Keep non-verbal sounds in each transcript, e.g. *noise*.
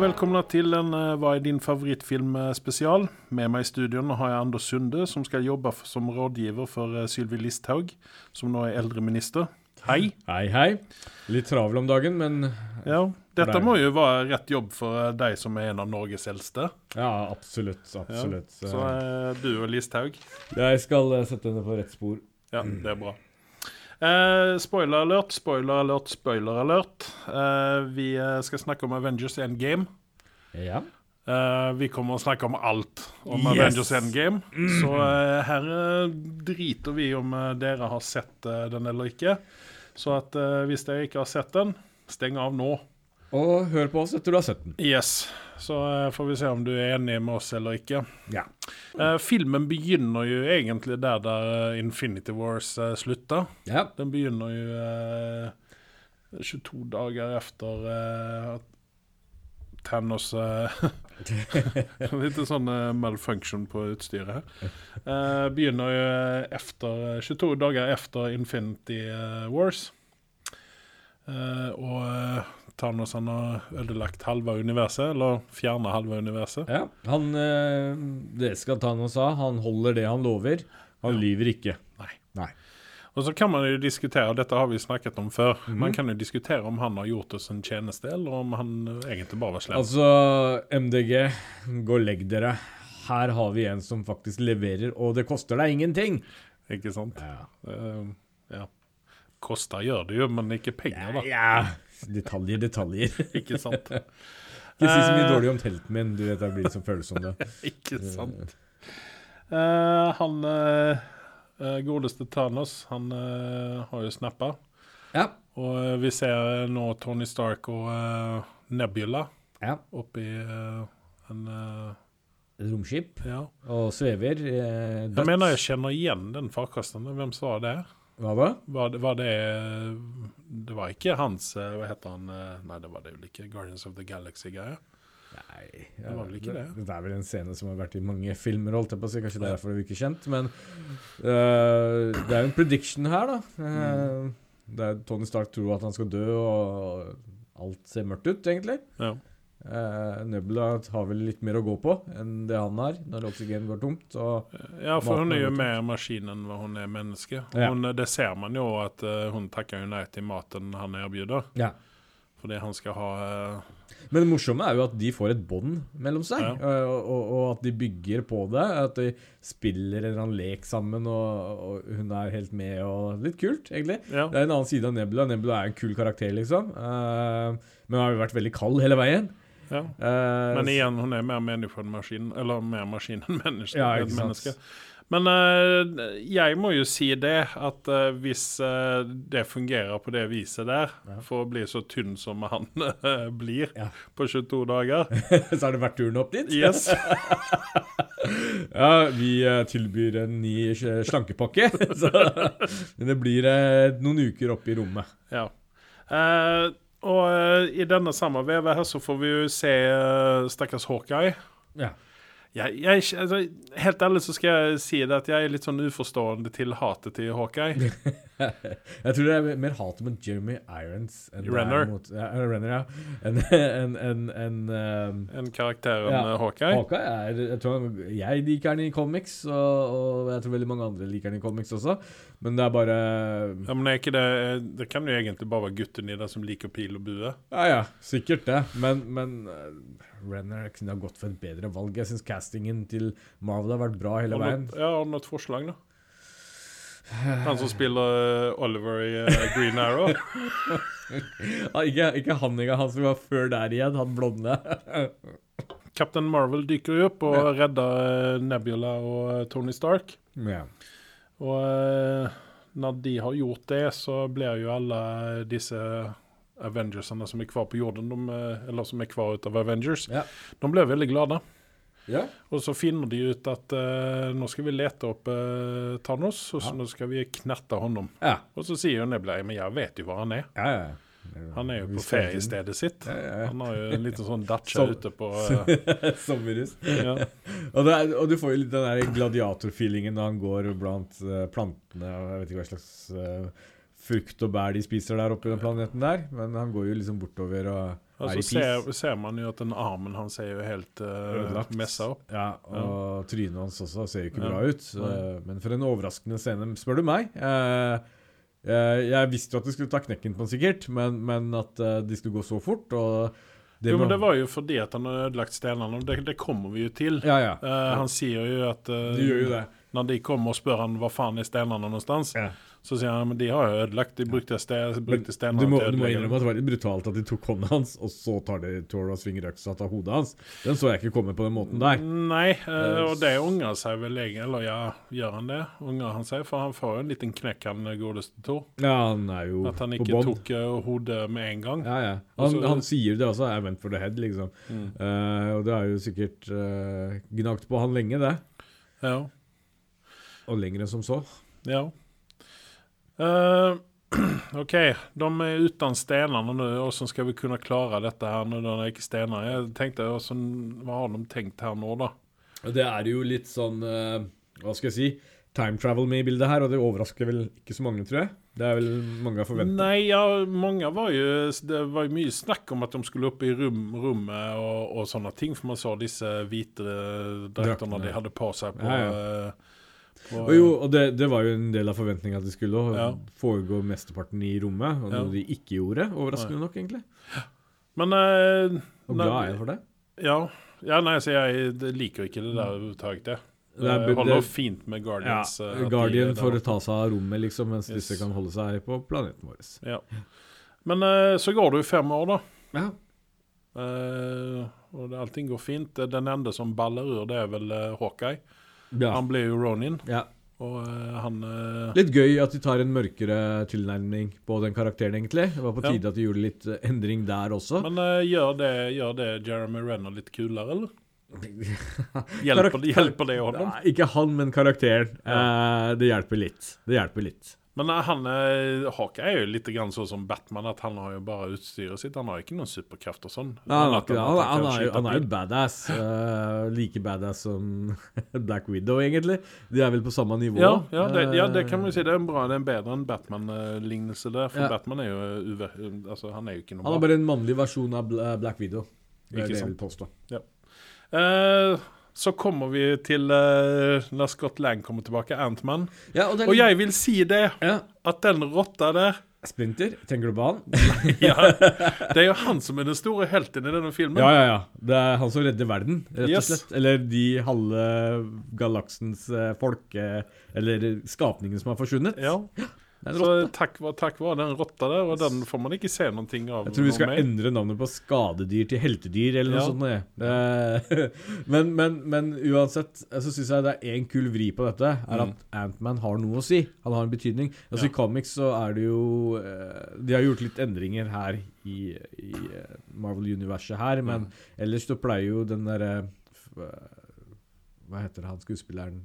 och til till en Hva er din favorittfilm-spesial. Med meg i studio har jeg Anders Sunde som skal jobbe som rådgiver for eh, Sylvi Listhaug, som nå er eldreminister. Hei. Hei, hei. Litt travel om dagen, men Ja, dette må jo være rett jobb for eh, deg som er en av Norges eldste. ja, absolutt. Absolutt. Så er du og Listhaug. Jeg skal eh, sette henne på rett spor. Ja, det er bra. Eh, spoiler alert, spoiler alert, spoiler alert. Uh, vi eh, skal snakke om Avengers Endgame. Ja. Uh, vi kommer å snakke om alt om Yes. Avengers Endgame. Så eh, her eh, driter vi om dere har sett den eller ikke. Så at hvis dere ikke har sett den, steng av nå. Og hør på oss etter du har sett den. Yes. Så eh, får vi se om du er enig med oss eller ikke. Ja. Eh, filmen begynner jo egentlig der der eh, Infinity Wars uh, slutta. ja. Den begynner jo eh, 22 dager efter eh, at Thanos eh, *laughs* *laughs* Litt sånn eh, malfunction på utstyret her. Eh, begynner jo efter, 22 dager efter Infinity eh, Wars. Eh, og eh, Thanos han har ødelagt halve universet, eller fjerna halve universet. ja. Han eh, Det skal Thanos ha. Han holder det han lover. Han lyver ikke. Nei. Nei. Og så kan man jo diskutere, dette har vi snakket om før, mm. man kan jo diskutere om han har gjort oss en tjeneste, eller om han eh, egentlig bare var slem. Altså, MDG, gå og legg dere. Her har vi en som faktisk leverer, og det koster deg ingenting. Ikke sant? Ja. Uh, ja. Kosta gjør det jo, men ikke penger, da. Ja, ja. Detaljer, detaljer. *laughs* Ikke sant? Ikke si så mye Eh. dårlig om telten min. Du vet, jeg blir sånn følsom det. *laughs* ikke sant. Uh, han eh, eh, godeste Thanos, han uh, har jo snappa. Ja. Og eh, vi ser nå Tony Stark og eh, Nebula ja. oppi uh, en eh, Romskip. Ja. Og svever. Eh, Jeg mener jeg kjenner igjen den farkosten. Hvem sa det? Hva da? Var det, var det Det var ikke hans eh, Hva heter han? eh, Nei, det var det vel ikke. Guardians of the Galaxy-greie. Nei, Det var vel ikke det? Det er vel en scene som har vært i mange filmer, holdt jeg på å si. Kanskje derfor er vi ikke kjent. Men uh, det er jo en prediction her, da. Det er Tony Stark tror at han skal dø, og alt ser mørkt ut, egentlig. Ja. Uh, Nebula har vel litt mer å gå på enn det han har, når oksygen går tomt. Og ja, for hun er jo er mer maskin enn hva hun er menneske. Ja. Hun, det ser man jo at uh, hun takker jo nei til maten han erbjuder. ja. Fordi han skal ha uh, Men det morsomme er jo at de får et bånd mellom seg, Ja. eh, og, og, og at de bygger på det. At de spiller en eller annen lek sammen, og, og hun er helt med, og litt kult, egentlig. Det er en annen side av Nebula. Nebula er en kul karakter, liksom. Eh, men har jo vært veldig kald hele veien. Ja. Eh, Men igjen, hun er mer menneske enn maskin. Eller mer maskin enn menneske. Ja, enn menneske. Men eh, jeg må jo si det, at eh, hvis eh, det fungerer på det viset der, for å bli så tynn som han *laughs* eh, blir på 22 dager *laughs* så har det vært turen opp dit. Yes. *laughs* ja, vi eh, tilbyr en ny slankepakke. så men det blir noen uker oppe i rommet. Ja. Eh, og uh, i denne samme veve her så får vi jo se uh, stakkars Hawkeye. Ja. Jeg, jeg, altså, helt ærlig så skal jeg si det at jeg er litt sånn uforstående til hatet til Hawkeye. *laughs* Jeg tror det er mer hatet mot Jeremy Irons enn er Renner. Mot, ja, eh, Renner, ja. Enn en, en, en, um, En karakteren Ja. eh, Hawkeye. Hawkeye er jeg, tror han, jeg liker den i comics, og, og jeg tror veldig mange andre liker den i comics også. Men det er bare Ja, men er ikke det, det kan jo egentlig bare være gutten i det som liker pil og bue. Ja ja, sikkert det. Men, men uh, Renner kunne ha gått for et bedre valg. Jeg syns castingen til Marvel har vært bra hele Har du veien. noe- Ja, har du noe forslag, da? Han som spiller eh, Oliver i eh, Green Arrow? ja, *laughs* ikke, ikke han engang, han som var før der igjen, han blonde. *laughs* Captain Marvel dyker jo opp og redder eh, Nebula og Tony Stark. ja. Og når de har gjort det, så blir jo alle disse Avengersene som er kvar på jorden, de, eller som er kvar ut av Avengers, Ja. de blir veldig glade. Ja. Og så finner de ut at uh, nå skal vi lete opp uh, Thanos, og så Ja. nå skal vi knerte honom. Ja, Og så sier jo Nebula men jeg vet jo hvor han er. ja. ja. Han er jo på feriestedet sitt. Ja, ja, ja. Han har jo en liten sånn dacha ute på uh... *laughs* Sommerhus. ja. *laughs* Og, er, og du får jo litt den der gladiatorfeelingen når han går blant uh, plantene og jeg vet ikke hva slags uh, frukt og bær de spiser der oppe i den planeten der. Men han går jo liksom bortover og Og i så ser, ser man jo at den armen hans er jo helt uh, messa opp. Ja, og trynet hans også ser jo ikke Ja. bra ut. Eh, men for en overraskende scene, spør du meg. Uh, eh, jeg visste jo at de skulle ta knekken på han sikkert, men, men at eh, de skulle gå så fort. Det jo, men det var jo fordi at han har ødelagt stenene, og det, det kommer vi jo til. Ja, ja. Uh, han sier jo at uh, De gjør jo det. Når de kommer og spør han hva faen er stenene någonstans, Ja. så sier han men de har jo ødelagt. De brukte, ste, brukte stenene du må, til du må innrømme at det var litt brutalt at de tok hånda hans, og så tar de tår og svinger øksa av hodet hans. Den så jeg ikke komme på den måten der. Nei, eh, og det unger seg vel egentlig. Eller ja, gjør han det? Unger han seg? For han får jo en liten knekk, han eh, godeste Tor. Ja, han er jo At han ikke tok eh, hodet med en gang. Ja, ja. Han, så- han sier det også. I went for the head, liksom. Mm. Uh, og det er jo sikkert uh, gnagt på han lenge, det. Ja. Og lenger enn som så. ja. Uh, *clears throat* OK, de er uten stenene nå. Hvordan skal vi kunne klare dette her når det er ikke stener? Jeg tenkte, hvordan, Hva har de tenkt her nå, da? Det er jo litt sånn uh, Hva skal jeg si? Time travel med i bildet her, og det overrasker vel ikke så mange, tror jeg. Det er vel mange har forventa. Nei, ja, mange var jo Det var jo mye snakk om at de skulle opp i rum, rommet og, og sånne ting, for man så disse hvite draktene de hadde på seg på, Ja, ja. på Og jo, og det, det var jo en del av forventninga at de skulle Ja. foregå mesteparten i rommet, og noe de ikke gjorde. Overraskende nok, egentlig. Men eh, Og glad er jeg for det. Ja, ja nei, så jeg liker liker ikke det der overhodet. Det, Det er- det holder jo fint med Guardians. Ja, de Guardian får ta seg av rommet, liksom, mens Yes. disse kan holde seg på planeten vår. Ja. Men eh, så går det jo fem år, da. Ja. Eh, og det, allting går fint. Den enda som baller ur, det er vel uh, Hawkeye. Ja. Han ble jo Ronin, ja. og uh, han uh... Litt gøy at de tar en mørkere tilnærming på den karakteren, egentlig. Det var på Ja. tide at de gjorde litt eh, endring der også. Men uh, gjør, det, gjør det Jeremy Renner litt kulere, eller? *laughs* Hjelper, hjelper det honom? Nei, ikke han, men karakteren. Eh, det hjelper litt. Det hjelper litt. Men eh, han eh, Hawkeye er jo litt sånn som Batman, at han har jo bare utstyret sitt. Han har jo ikke noen superkraft og sånn. Nei, han, han, han, han er jo badass. Uh, like badass som *laughs* Black Widow, egentlig. De er vel på samme nivå. ja, ja, det, ja, det kan man si. Det er en bra, det er en bedre enn Batman-lignelse der. For Ja. Batman er jo uve, altså, han er jo ikke noe Han er bare en mannlig versjon av Black Widow. Det er det jeg vil påstå. Eh, så kommer vi til uh, når Scott Lang kommer tilbake, Antman. Ja, og, den... Og jeg vil si det, ja. at den rotta der Splinter, tenker du på han? *laughs* ja, Det er jo han som er den store helten i denne filmen. Ja, ja, ja. Det er han som redder verden, rett og Yes. slett. Eller de halve galaksens folk folke... Eller skapningene som har forsvunnet. Ja. Så takk, takk, var- den rotta der, og den får man ikke se noen ting av. Jeg tror vi skal endre navnet på skadedyr til heltedyr, eller noe Ja. sånt. *laughs* Men, men, men uansett eh, så syns jeg det er én kul vri på dette, er at Antman har noe å si. Han har en betydning. Altså Mm. Ja. I comics så er det jo eh, De har gjort litt endringer her i, i eh, Marvel-universet her, men Mm. ellers så pleier jo den derre Hva heter han skuespilleren?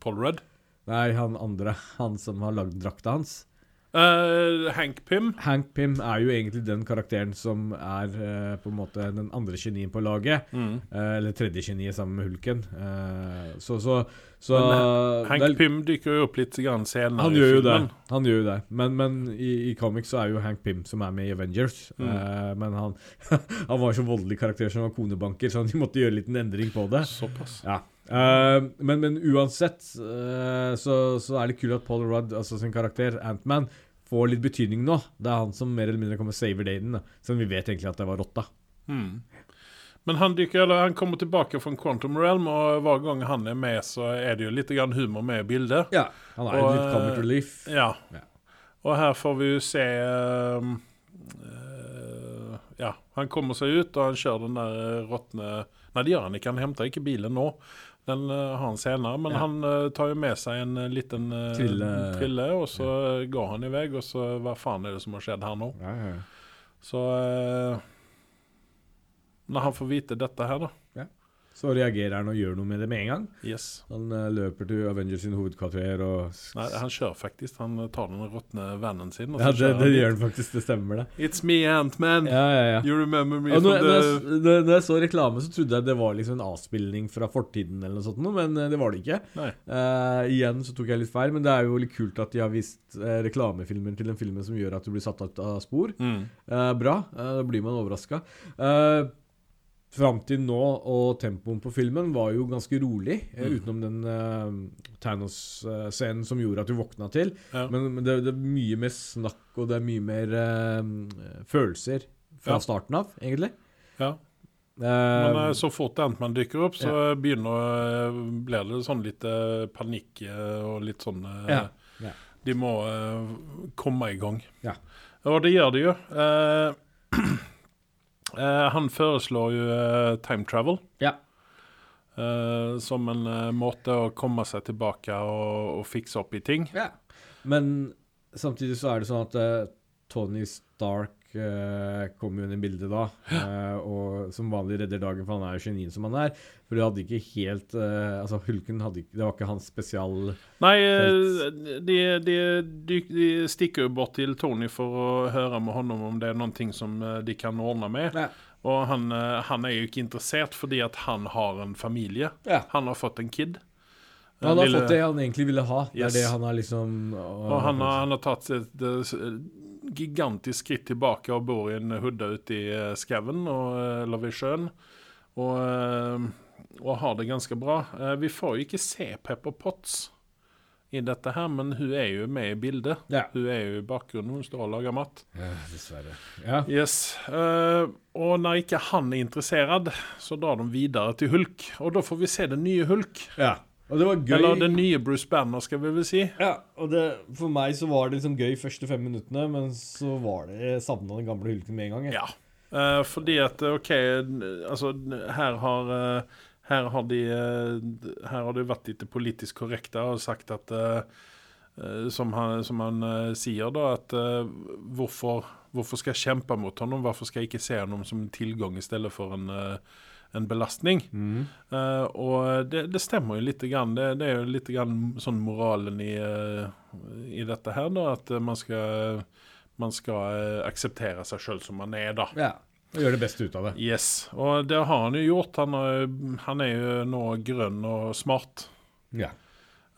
Paul Rudd. Nei, han andre. Han som har lagd drakta hans. Uh, Hank Pym. Hank Pym er jo egentlig den karakteren som er uh, på en måte den andre genien på laget. Mm. Uh, eller tredje geniet sammen med Hulken. Så så, så Men, Hank er- Pym dykker jo opp litt senere han i gjør jo det. Han gjør jo det. Men, men i, i comics så er jo Hank Pym som er med i Avengers. Mm. Men han, *laughs* han var så voldelig karakter som var konebanker, så de måtte gjøre litt en endring på det. Såpass. Ja. Eh, men, men uansett uh, så, så er det kult at Paul Rudd, altså sin karakter, Antman, får litt betydning nå. Det er han som mer eller mindre kommer saver daten. da. Selv om vi vet egentlig at det var rotta. Hmm. Men han, dyker, eller, han kommer tilbake fra Quantum Realm, og hver gang han er med, så er det jo litt grann humor med i bildet. Ja. Han er Og, litt comic relief. Ja. Ja. Og her får vi jo se uh, uh, Ja, han kommer seg ut, og han kjører den der råtne Nei, det gjør han ikke. Han henter ikke bilen nå. Den eh, har han senere. Men Ja. han eh, tar jo med seg en eh, liten Trille. trille, og så går han i vei, og så Hva faen er det som har skjedd her nå? Ja, ja, ja. Så Når han får vite dette her, da så reagerer han og gjør noe med det med en gang. Yes. Han uh, løper til Avengers sin hovedkvarter og Nei, han kjører faktisk. Han tar den råtne vennen sin. Ja, det, det gjør han faktisk. Det stemmer, det. It's me, Ant-Man. Ja, ja, ja. You remember me når, from the når når jeg så reklame, så trodde jeg det var liksom en avspilling fra fortiden, eller noe sånt, men eh, det var det ikke. Eh, igjen så tok jeg litt feil, men det er jo litt kult at de har vist uh, reklamefilmer til den filmen som gjør at du blir satt ut av spor. Mm. Bra. Da blir man overraska. Uh, Fram til nå, og tempoen på filmen var jo ganske rolig, eh, Mm. utenom den uh, Thanos-scenen som gjorde at du våkna til. Ja. Men, men det, det er mye mer snakk, og det er mye mer uh, følelser fra Ja. starten av, egentlig. ja. Men så fort Antman dykker opp, så begynner eh, blir det sånn litt panikk og litt sånn Ja, ja. De må komme i gang. Ja. Og det gjør de jo. *clears throat* Eh, han foreslår jo eh, time travel. Ja. eh, som en eh, måte å komme seg tilbake og, og fikse opp i ting. Ja. Men samtidig så er det sånn at eh, Tony Stark uh, kommer jo inn i bildet da, eh, og som vanlig redder dagen, for han er jo genien som han er. For det hadde ikke helt eh, Altså, Hulken hadde ikke Det var ikke hans spesial Nei, eh, de, de, de, de stikker jo bort til Tony for å høre med honom om det er noen ting som eh, de kan ordne med. Ja. Og han, eh, han er jo ikke interessert fordi at han har en familie. Ja. Han har fått en kid. Han har Lille- fått det han egentlig ville ha. Det Yes. er det han har liksom Og han har, han har tatt et eh, gigantisk skritt tilbake og bor i en hudde ute i eh, skauen, eller ved sjøen. Og, eh, og har det ganske bra. Eh, Vi får jo ikke se Pepper Potts i dette her, men hun er jo med i bildet. Ja. Hun er jo i bakgrunnen, hun står og lager mat. ja, dessverre. Ja. Yes. eh, og når ikke han er interessert, så drar de videre til Hulk. Og da får vi se den nye Hulk. ja. Og det var gøy. Eller den nye Bruce Banner, skal vi vel si. Ja, og det, for meg så var det liksom gøy første fem minuttene, men så var det savna den gamle Hulken med en gang. jeg. Ja. uh, fordi at OK, altså her har uh, her har de eh, Her har de vært litt politisk korrekte og sagt at Som han, som han sier, da, at hvorfor, hvorfor skal jeg kjempe mot ham? Hvorfor skal jeg ikke se ham som en tilgang i stedet for en, eh, en belastning? Mm. Uh, og det, det stemmer jo litt. Grann. Det, det er jo litt grann sånn moralen i, uh, i dette her, da. At man skal, man skal eh, akseptere seg sjøl som man er, da. Ja. Og gjøre det beste ut av det. Yes, og det har han jo gjort. Han, har, han er jo nå grønn og smart. Ja.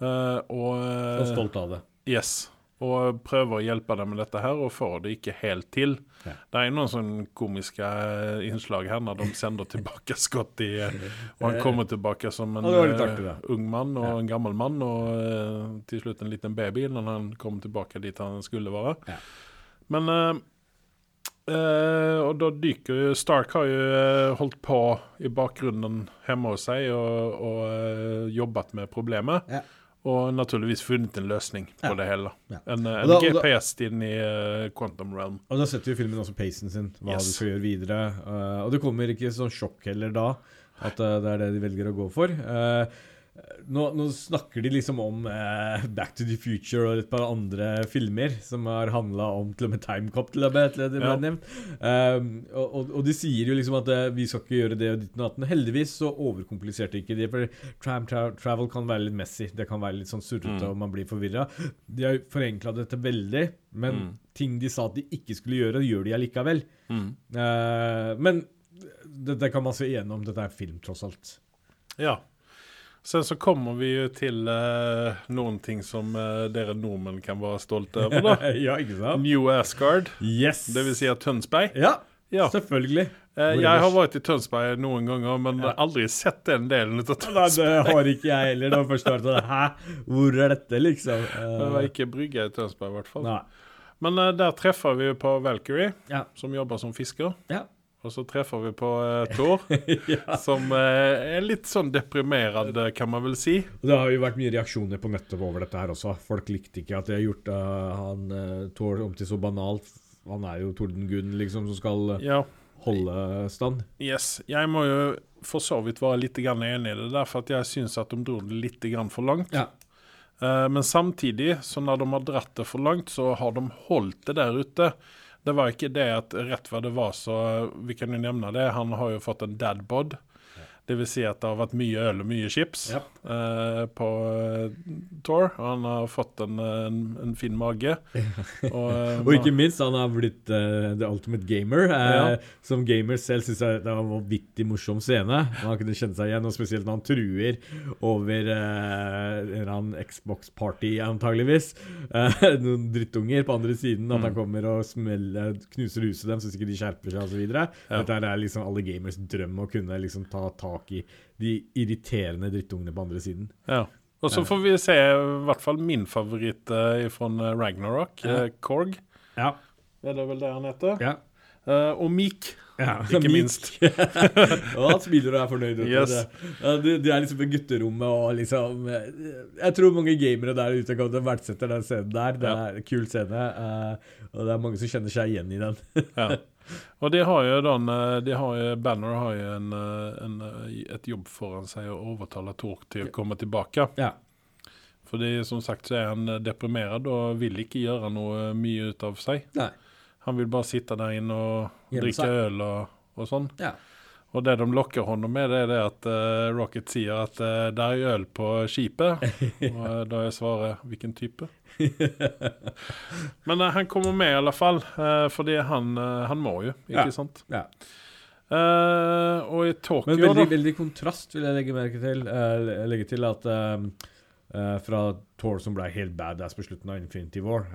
Uh, og Og stolt av det. Yes. Og prøver å hjelpe dem med dette her, og får det ikke helt til. Ja. Det er noen sånne komiske eh, innslag her når de *laughs* sender tilbake Scott i eh, Og han kommer tilbake som en eh, artig, ung mann og Ja. en gammel mann, og til slutt en liten baby når han kommer tilbake dit han skulle være. Ja. Men uh, Og da dyker jo Stark har jo holdt på i bakgrunnen hjemme hos seg og, og uh, jobbet med problemet. Og naturligvis funnet en løsning på Ja. det hele. Ja. En, en da- GPS da- inn i uh, Quantum Realm. Og da setter jo filmen også pacen sin, hva Yes. du skal gjøre videre. Uh, og det kommer ikke sånn sjokk heller da, at uh, det er det de velger å gå for. Eh, nå, nå snakker de liksom om eh, Back to the Future og et par andre filmer som har handla om til og med Time Cop til og med, til det Ja. nevnt. Um, og, og, de sier jo liksom at eh, vi skal ikke gjøre det og ditt og datt. Heldigvis så overkompliserte ikke de, for tram tra travel kan være litt messy. Det kan være litt sånn surrete, Mm. og man blir forvirra. De har forenkla dette veldig, men Mm. ting de sa at de ikke skulle gjøre, gjør de allikevel. Mm. Uh, men dette kan man se igjennom. Dette er film, tross alt. Ja. Sen så kommer vi jo til uh, noen ting som uh, dere nordmenn kan være stolte over, da. *laughs* ja, ikke sant? New Asgard, Yes! det vil si Tønsberg. Ja, Ja. selvfølgelig. Uh, jeg har vært i Tønsberg noen ganger, men Ja. aldri sett den delen av Nei, Tønsberg. det har ikke jeg heller. Først var det Hæ? Hvor er dette, liksom? Det var ikke brygge i Tønsberg, i hvert fall. Nei. Men der treffer vi jo på Valkyrie, Ja. som jobber som fisker. Ja. Og så treffer vi på uh, Thor, *laughs* ja. som uh, er litt sånn deprimerende, kan man vel si. Det har jo vært mye reaksjoner på nettet over dette her også. Folk likte ikke at de har gjort uh, han uh, Tor om til så banalt. Han er jo tordenguden, liksom, som skal eh, Ja, holde stand. yes. Jeg må jo for så vidt være litt grann enig i det der, for jeg syns at de dro det litt grann for langt. Ja. Eh, men samtidig, så når de har dratt det for langt, så har de holdt det der ute. Det var ikke det at rett hva det var, så Vi kan jo nevne det. Han har jo fått en dadbod. Det vil si at det har vært mye øl og mye chips Ja. eh, på tour. Thor. Og han har fått en, en, en fin mage. *laughs* Og, eh, Og ikke minst, han har blitt eh, the ultimate gamer. eh, Ja. Som gamer selv syns jeg det var en vanvittig morsom scene. Man kunne kjenne seg igjen, og spesielt når han truer over eh, en Xbox-party, antageligvis. Eh, *laughs* noen drittunger på andre siden. At han Mm. kommer og smeller, knuser huset deres hvis ikke de skjerper seg, osv. Ja. Dette er liksom alle gamers drøm å kunne liksom ta tak i de irriterende drittungene på andre siden. Ja. Og så får vi se i hvert fall min favoritt eh, fra Ragnarok, Ja. eh, Korg. Ja. Er det vel det han heter? ja. Uh, og Meek, Ja, ikke Meek. minst. *laughs* og han smiler og er fornøyd. Yes. De, ja, det, det er liksom på gutterommet og liksom eh, Jeg tror mange gamere der ute kan verdsetter den scenen der. Det er en kul scene, uh, og det er mange som kjenner seg igjen i den. Ja. *laughs* Og de har jo den, eh, de har Banner har jo en, eh, en, eh, et jobb foran seg å overtale Tork til å komme tilbake. Ja. Fordi som sagt så er han deprimert og vil ikke gjøre noe mye ut av seg. Nei. Han vil bare sitte der inne og drikke seg. øl og, og sånn. Ja. Og det de lokker hånda med, det er det at uh, Rocket sier at uh, det er øl på skipet. *laughs* og uh, da er svaret hvilken type? Men eh, han kommer med i alle fall, eh, fordi han, eh, han må jo, ikke Ja. sant? Ja. Eh, og i Tokyo, Men veldig, da veldig kontrast vil jeg legge merke til. eh, legge til at eh, eh, fra Thor som ble helt badass på slutten av Infinity War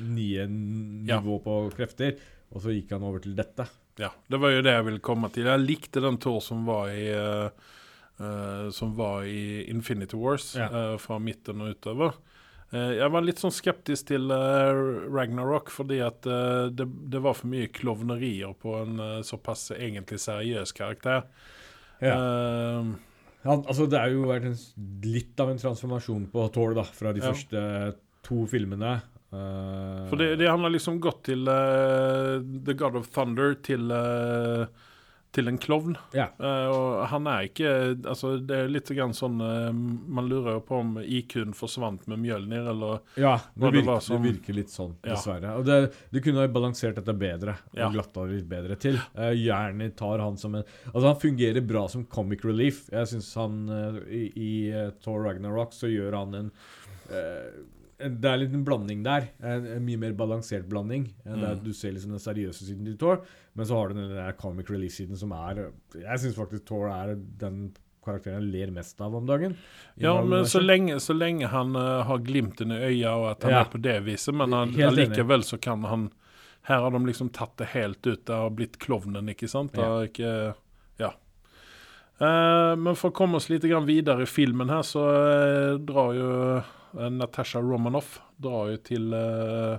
Nye nivå på krefter. Og så gikk han over til dette. Ja, det var jo det jeg ville komme til. Jeg likte den Thor som var i uh, Som var i Infinity Wars, Ja. uh, fra midten og utover. Jeg var litt sånn skeptisk til Ragnarok fordi at det, det var for mye klovnerier på en såpass egentlig seriøs karakter. Eh, Han, altså, det er jo vært en, litt av en transformasjon på Thor da, fra de Ja. første to filmene. Eh, for det, det, han har liksom gått til uh, The God of Thunder til uh, til en klovn. Ja. Uh, og han er ikke Altså, det er litt grann sånn Man lurer jo på om IQ-en forsvant med Mjølnir, eller Ja, det, virker, det som- det virker litt sånn, Ja. dessverre. Og det, du kunne ha balansert dette bedre og Ja. glatta det litt bedre til. Uh, gjerne tar han som en Altså, han fungerer bra som comic relief. Jeg syns han i, i Thor Ragnarok så gjør han en en- det er litt en blanding der. En, en mye mer balansert blanding. Der Mm. du ser liksom den seriøse siden til Thor, men så har du den der comic release-siden som er Jeg syns faktisk Thor er den karakteren jeg ler mest av om dagen. Ja, men så lenge, så lenge han uh, har glimten i øya og at han Ja. er på det viset, men han, Helt allikevel så kan han Her har de liksom tatt det helt ut. Det har blitt klovnen, ikke sant? Det har ikke Ja. Uh, men for å komme oss litt grann videre i filmen her, så uh, drar jo Natasha Romanoff drar jo til eh,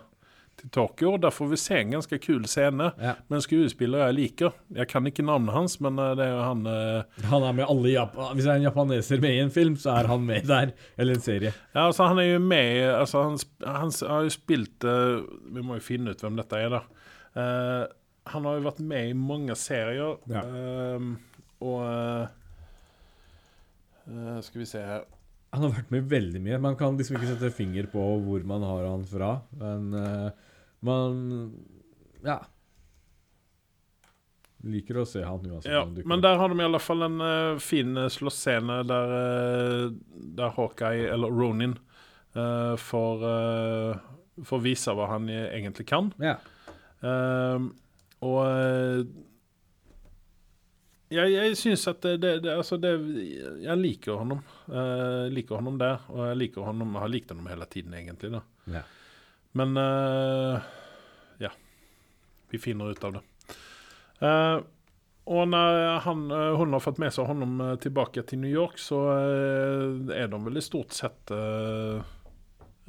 til Tokyo. Der får vi se en ganske kul scene Ja. med en skuespiller jeg liker. Jeg kan ikke navnet hans, men eh, det er jo han eh, Han er med alle Japan. Hvis det er en japaneser med i en film, så er han med der. Eller en serie. Ja, altså han er jo med altså han, han har jo spilt eh, Vi må jo finne ut hvem dette er, da. Uh, han har jo vært med i mange serier, Ja. Uh, og eh, eh, Skal vi se her Han har vært med veldig mye. Man kan liksom ikke sette finger på hvor man har han fra. Men uh, man Ja. Liker å se han uansett. Ja, men der har de i alle fall en uh, fin uh, slåssscene der, uh, der Hawkeye, eller Ronin, uh, får, uh, får vise hva han eh, egentlig kan. Ja. Og eh, jeg, jeg syns at det, det, det, altså det Jeg liker honom. Jeg liker honom der, og jeg liker honom, har likt honom hele tiden, egentlig. da Ja. Men uh, ja. Vi finner ut av det. Uh, og når han, eh, hun har fått med seg honom eh, tilbake til New York, så eh, er de vel i stort sett eh,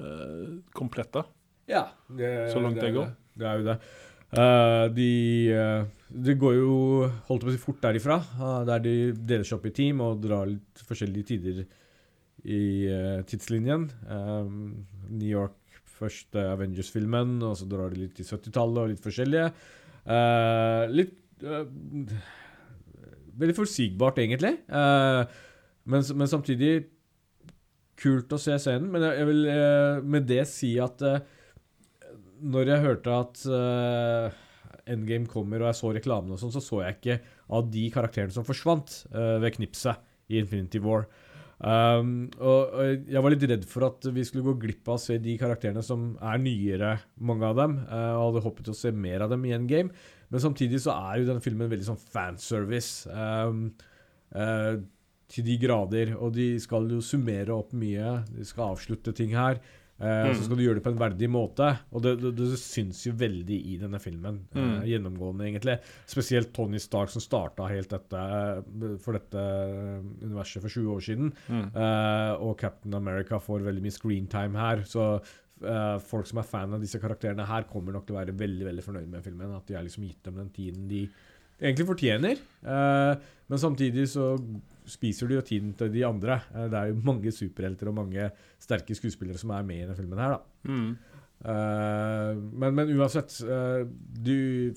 eh, komplette. ja det, Så langt det går. Det er jo det. Eh, de eh, Det går jo holdt på å si fort derifra, der de deler seg opp i team og drar litt forskjellige tider i uh, tidslinjen. Um, New York først uh, Avengers-filmen, og så drar de litt i 70-tallet og litt forskjellige. Uh, litt eh, Veldig forutsigbart, egentlig. Men, men samtidig kult å se scenen. Men jeg, jeg vil med det si at når jeg hørte at Endgame kommer og jeg så reklamene og sånn, så så jeg ikke av de karakterene som forsvant uh, ved knipset i Infinity War. Um, og, og jeg var litt redd for at vi skulle gå glipp av å se de karakterene som er nyere, mange av dem. Uh, og hadde håpet å se mer av dem i Endgame. Men samtidig så er jo denne filmen veldig sånn fanservice. Um, uh, til de grader. Og de skal jo summere opp mye. De skal avslutte ting her. Eh, Mm. Så skal du gjøre det på en verdig måte. Og det, det, det syns jo veldig i denne filmen. eh, Mm. gjennomgående, egentlig. Spesielt Tony Stark, som starta helt dette eh, for dette universet for 20 år siden. Mm. Uh, og Captain America får veldig mye screentime her. Så uh, folk som er fan av disse karakterene her, kommer nok til å være veldig veldig fornøyd med filmen. At de har liksom gitt dem den tiden de egentlig fortjener. Uh, men samtidig så spiser de jo tiden til de andre. Eh, det er jo mange superhelter og mange sterke skuespillere som er med i denne filmen her, da. Mm. Eh, men, men uansett uh, du,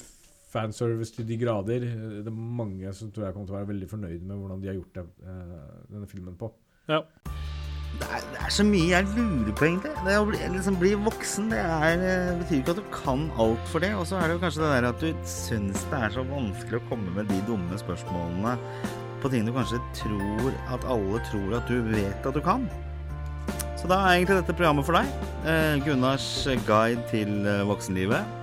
Fanservice til de grader. eh, Det er mange som tror jeg kommer til å være veldig fornøyd med hvordan de har gjort det, eh, denne filmen på. Ja. Det er, det er så mye jeg lurer på, egentlig. Det å bli, liksom, bli voksen det er, eh, betyr ikke at du kan alt for det. Og så er det jo kanskje det der at du syns det er så vanskelig å komme med de dumme spørsmålene på ting du kanskje tror at alle tror at du vet at du kan. Så da er egentlig dette programmet for deg. Eh, Gunnars guide til eh, voksenlivet.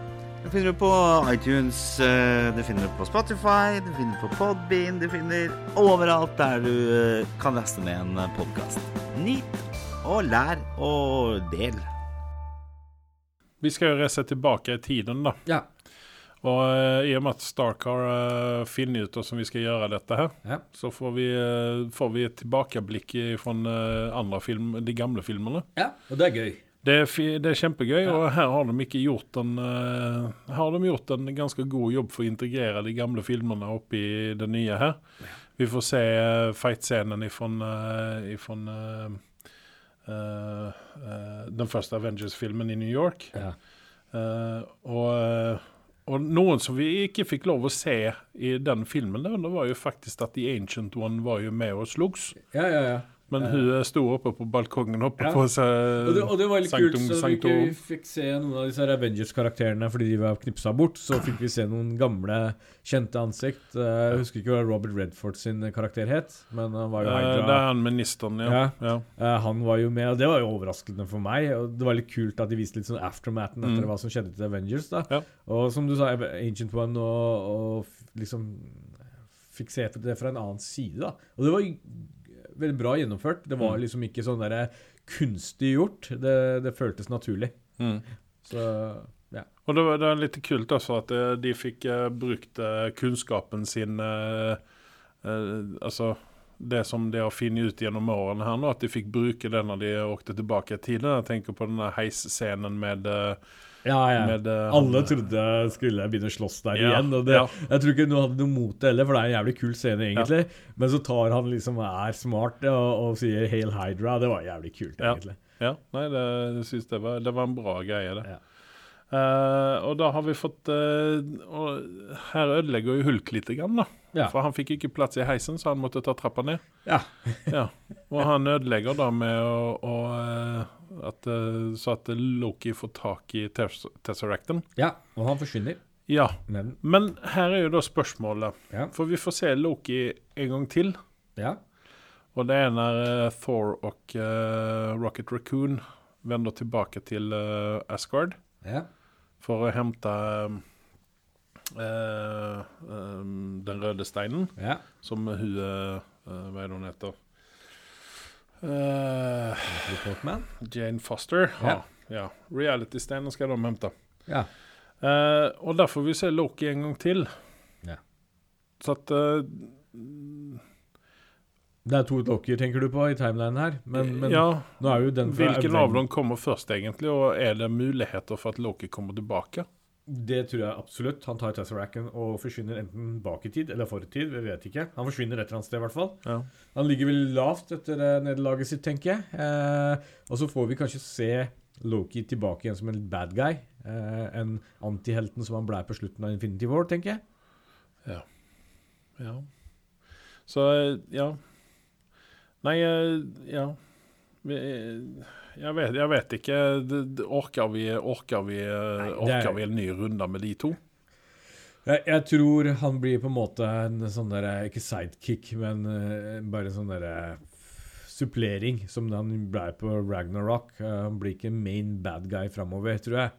Det finner du på iTunes, eh, du finner det på Spotify, du finner det på Podbean, du finner overalt der du kan laste ned en podkast. Nyt og lær og del. Vi skal jo reise tilbake i tiden, da. Ja. Og eh, i og med at Stark har uh, som ut hvordan vi skal gjøre dette her, Ja. så får vi, eh, får vi et tilbakeblikk fra andre film, de gamle filmene. Og det er gøy. Det er, det er kjempegøy, Ja. og her har de ikke gjort en eh, har de gjort en ganske god jobb for å integrere de gamle filmene opp i det nye her. Vi får se fight-scenen fra den første Avengers-filmen i New York. Ja. Uh, og, eh, og noen som vi ikke fikk lov å se i den filmen, det, det var jo faktisk at The Ancient One var jo med og slogs. Ja, ja, ja. Men hun sto oppe på balkongen oppe Ja. på seg Og det, og det var litt kult, så vi ikke fikk se noen av disse Avengers-karakterene fordi de var knipsa bort. Så fikk vi se noen gamle, kjente ansikt. Eh, Jeg husker ikke hva Robert Redford sin karakter het, men han var jo Eh, Hydra. Det er han ministeren, ja. Ja. ja. Eh, han var jo med, og det var jo overraskende for meg. Og det var litt kult at de viste litt sånn aftermathen etter Mm. hva som skjedde til Avengers. da. Og som du sa, Ancient One og, og liksom fikk se det fra en annen side. da Og det var veldig bra gjennomført. Det var Mm. liksom ikke sånn der kunstig gjort. Det, det føltes naturlig. Mm. Så ja. Og det, var- det er litt kult også at eh, de fikk eh, brukt eh, kunnskapen sin eh, eh, Altså det som de har funnet ut gjennom årene her nå, at de fikk bruke det når de åkte tilbake i tiden. Jeg tenker på denne heisscenen med, eh, Ja, ja. med uh, Alle trodde trodde skulle begynne å slåss der Ja, igjen. Det, ja. Jeg tror ikke noen hadde noe mot det heller, for det er en jævlig kul scene, egentlig. Men så tar han liksom er smart og, og sier 'Hail Hydra'. Det var jævlig kult, egentlig. Ja, nei, det, jeg synes det var, det var en bra greie, det. Ja. Eh, og da har vi fått uh, og Her ødelegger jo Hulk litt, grann, da. Ja. For han fikk ikke plass i heisen, så han måtte ta trappa ned. Ja. ja. Og han ødelegger da med å, å eh, at, eh, Så at Loki får tak i Tesseracten. ja. Og han forsvinner. Ja. Men Men her er jo da spørsmålet. Ja. For vi får se Loki en gang til. Ja. Og det er når eh, Thor og uh, Rocket Raccoon vender tilbake til uh, Asgard. ja. for å hente um, Uh, um, den røde steinen, ja. som hun uh, Hva er det hun heter? Portman. Jane Foster. Ja. Ja. Reality-steinen skal de hente. Ja. Uh, og der får vi se Loki en gang til. Ja. Så at uh, Det er to Lokier, tenker du på, i timelinen her. Men, men Ja. Hvilken Aven- av dem kommer først, egentlig? Og er det muligheter for at Loki kommer tilbake? Det tror jeg absolutt. Han tar Tesseracken og forsvinner enten bak i tid eller for i tid. Vi vet ikke. Han forsvinner et eller annet sted, i hvert fall. Ja. Han ligger vel lavt etter eh, nederlaget sitt, tenker jeg. Eh, og så får vi kanskje se Loki tilbake igjen som en bad guy. Eh, en antihelten som han blei på slutten av Infinity War, tenker jeg. Ja. ja. Så eh, ja. Nei, eh, ja. Eh, jeg, vet, jeg vet ikke. Orker vi, orker vi, eh, Nei, orker er- vi en ny runde med de to? Jeg, jeg tror han blir på en måte en sånn der Ikke sidekick, men eh, bare en sånn derre supplering, som han ble på Ragnarok. Eh, han blir ikke main bad guy framover, tror jeg.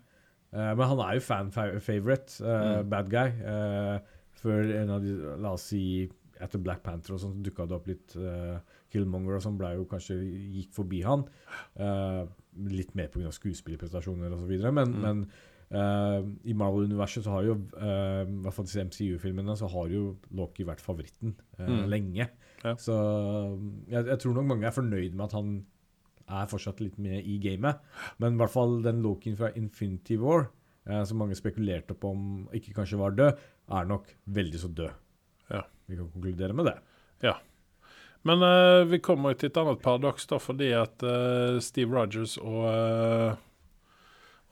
Eh, men han er jo fan-favorite Mm. bad guy. eh, før en av de La oss si etter Black Panther og sånn dukka det opp litt eh, Killmonger og sånn ble jo kanskje gikk forbi han. Uh, litt mer pga. skuespillerprestasjoner osv. Men, Mm. men uh, i Marvel-universet så har jo uh, I hvert fall disse MCU-filmene så har jo Loki vært favoritten Mm. lenge. Ja. Så jeg, jeg tror nok mange er fornøyd med at han er fortsatt litt med i gamet. Men i hvert fall den Lokien fra Infinity War, som mange spekulerte på om ikke kanskje var død, er nok veldig så død. Ja. Vi kan konkludere med det. Men uh, vi kommer til et annet paradoks, da, fordi at uh, Steve Rogers og uh,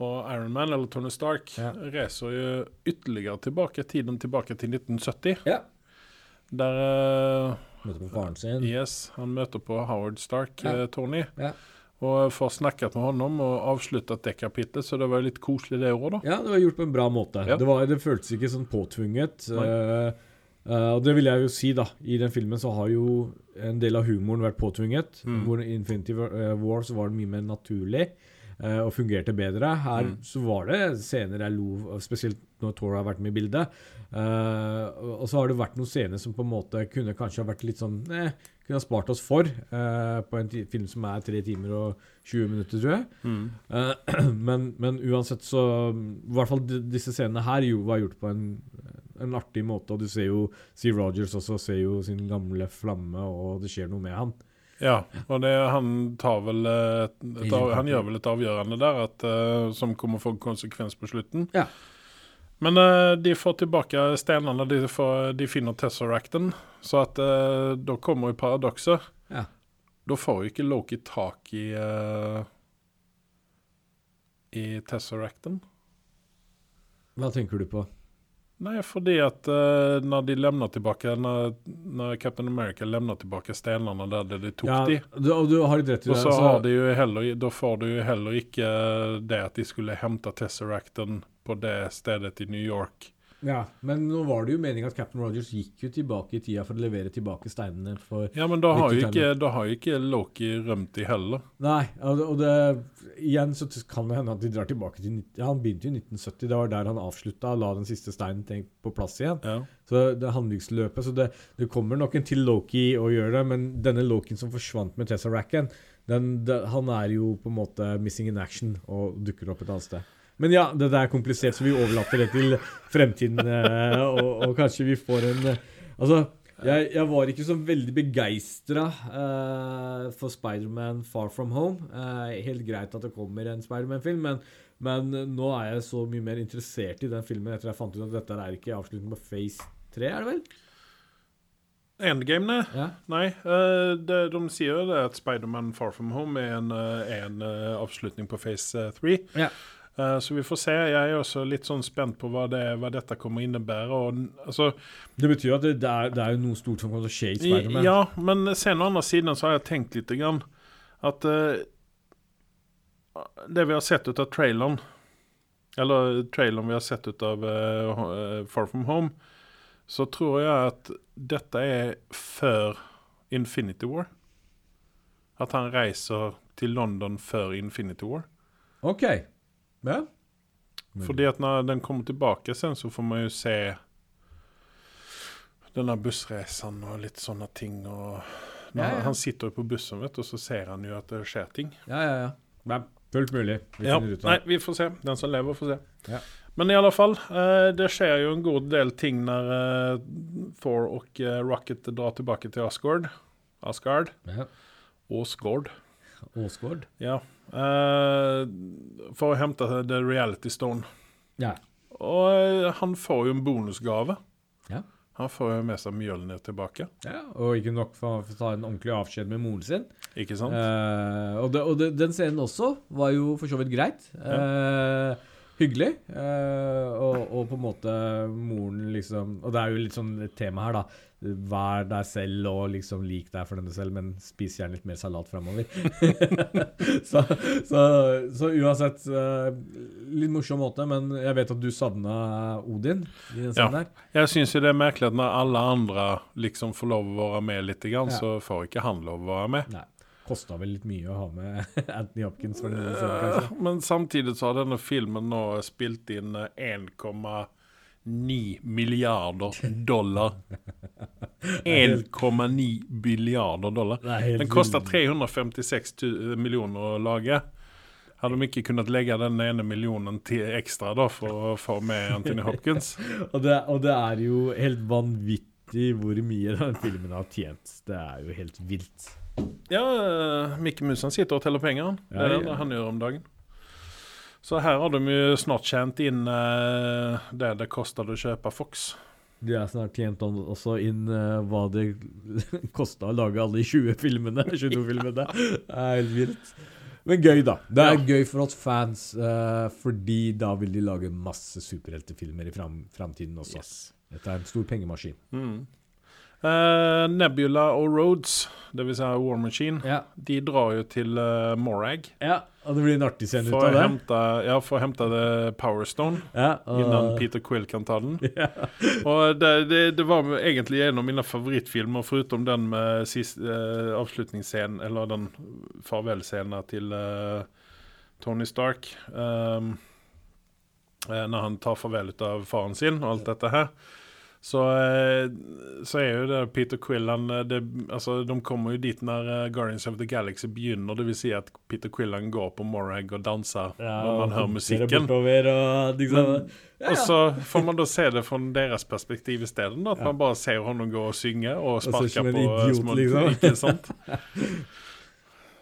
og Iron Man, eller Tony Stark, Ja. reiser jo ytterligere tilbake, tiden tilbake til 1970. Ja. Der Møter på faren sin. Yes, han møter på Howard Stark, Ja. Tony. Ja. Og får snakket med honom og avsluttet det kapitlet, så det var litt koselig det året, da. Ja, det var gjort på en bra måte. Ja. Det, var, det føltes ikke sånn påtvunget. Nei. eh, eh, og det vil jeg jo si, da. I den filmen så har jo en del av humoren vært påtvunget. Mm. Hvor i Infinity War eh, så var det mye mer naturlig. uh, og fungerte bedre. Her Mm. så var det scener jeg lo spesielt når Tora har vært med i bildet. Uh, og så har det vært noen scener som på en måte kunne kanskje ha vært litt sånn eh, Kunne ha spart oss for på en film som er 3 timer og 20 minutter, tror jeg. Mm. *clears throat* Men, men uansett så I hvert fall disse scenene her jo, var gjort på en, en artig måte. Og du ser jo Steve Rogers også ser jo sin gamle flamme, og det skjer noe med han. Ja, og det, han tar vel et, et, Han gjør vel et avgjørende der at, uh, som kommer å få konsekvens på slutten. Ja. Men uh, de får tilbake stenene, de, får, de finner Tesseracten. Så at uh, da kommer jo paradokset. Ja. Da får jo ikke Loki tak i uh, I Tesseracten. Hva tenker du på? Nei, fordi at uh, når de lemner tilbake når, når Captain America lemner tilbake stenene der de tok Ja, de, du, du har rett i og det. så altså- de jo heller, da får du jo heller ikke det at de skulle hente Tesseracten på det stedet i New York. Ja, men nå var det jo meningen at Captain Rogers gikk jo tilbake i tida for å levere tilbake steinene Ja, men da har jo ikke, da har jo ikke Loki rømt de heller. Nei, og det, Igjen så kan det hende at de drar tilbake til ja, Han begynte jo i 1970. Det var der han avslutta og la den siste steinen tenk, på plass igjen. Ja. Så det handlingsløpet Så det, det kommer nok en til Loki å gjøre det, men denne Lokien som forsvant med det, han er jo på en måte missing in action og dukker opp et annet sted. Men ja, det der er komplisert, så vi overlater det til fremtiden. eh, og, og kanskje vi får en eh, Altså, jeg, jeg var ikke så veldig begeistra for Spiderman Far From Home. Uh, helt greit at det kommer en Spiderman-film, men, men nå er jeg så mye mer interessert i den filmen etter jeg fant ut at dette er ikke avslutningen på Phase 3, er det vel? Endgame, nei. Ja. Nei, det, de sier jo det at Spiderman Far From Home er en, en avslutning på Phase 3. Ja. Eh, så vi får se. Jeg er også litt sånn spent på hva, det, hva dette kommer å innebære. Og, altså, Det betyr at det, det, er, det er noe stort som kommer til å skje i Spiderman. Ja, men sen å andre siden så har jeg tenkt litt grann at uh, det vi har sett ut av traileren, eller traileren vi har sett ut av uh, Far From Home, så tror jeg at dette er før Infinity War. At han reiser til London før Infinity War. OK. Ja. Fordi at når den kommer tilbake sen så får man jo se denne bussreisen og litt sånne ting. Og Ja, ja. Han sitter jo på bussen, vet du, og så ser han jo at det skjer ting. Ja, ja, ja. Nei, fullt mulig. Vi Ja, nei, vi får se. Den som lever, får se. Ja. Men i alle fall, eh, det skjer jo en god del ting når eh, Thor og eh, Rocket drar tilbake til Asgard. Asgard. Ja. Åsgård. Åsgård. Ja. Eh, for å hente The Reality Stone. Ja. Og eh, han får jo en bonusgave. Ja. Han får jo med seg Mjølner tilbake. ja. Og ikke nok for å ta en ordentlig avskjed med moren sin. Ikke sant? Eh, og det, og det, den scenen også var jo for så vidt greit. Eh, hyggelig. Uh, og, og på en måte moren liksom Og det er jo litt sånn et tema her, da. Vær deg selv og liksom lik deg for denne selv, men spis gjerne litt mer salat framover. *laughs* så, så, så uansett uh, Litt morsom måte, men jeg vet at du savna Odin i den Ja. der. Jeg syns jo det er merkelig at når alle andre liksom får lov å være med litt, grann, Ja. så får ikke han lov å være med. Nei. Kosta vel litt mye å ha med *laughs* Anthony Hopkins for kanskje. Eh, Men samtidig så har denne filmen nå spilt inn eh, 1,9 milliarder dollar. 1,9 milliarder dollar. Det Den koster 356 millioner å lage. Hadde de ikke kunnet legge den ene millionen til ekstra da for å få med Anthony Hopkins? *laughs* Og det, og det er jo helt vanvittig hvor mye den filmen har tjent. Det er jo helt vilt. Ja, uh, Mikke Mus han sitter og teller penger. han. Det er det han gjør om dagen. Så her har de jo snart tjent inn uh, det det koster å kjøpe Fox. De har snart tjent også inn uh, hva det *laughs* kosta å lage alle de 20 filmene. *laughs* 22 filmene. Det er helt vilt. Men gøy, da. Det er Ja. gøy for oss fans, uh, fordi da vil de lage masse superheltefilmer i fram framtiden også. Dette er en stor pengemaskin. Mm. Eh, Nebula og Rhodes, dvs. Si War Machine, Ja. de drar jo til uh, Morag ja, og det blir en artig scene ut av det. hente, ja, for å hente det Power Stone. Ja, og, Innan Peter Quill kan ta den. *laughs* Ja. Og det, det, det var egentlig en av mine favorittfilmer, foruten den med sist, uh, avslutningsscenen, eller den farvelscenen til Tony Stark. Um, når han tar farvel ut av faren sin og alt dette her. Så, eh, så er jo det Peter Quill han, eh, det, altså, De kommer jo dit når eh, Guardians of the Galaxy begynner. Det vil si at Peter Quill han går på Morag og danser når man hører musikken. Og liksom, Men- Og så får man da se det fra deres perspektiv i stedet. da, At man bare ser henne gå og synge og sparke på idiot, små liksom. Ikke sant? *laughs*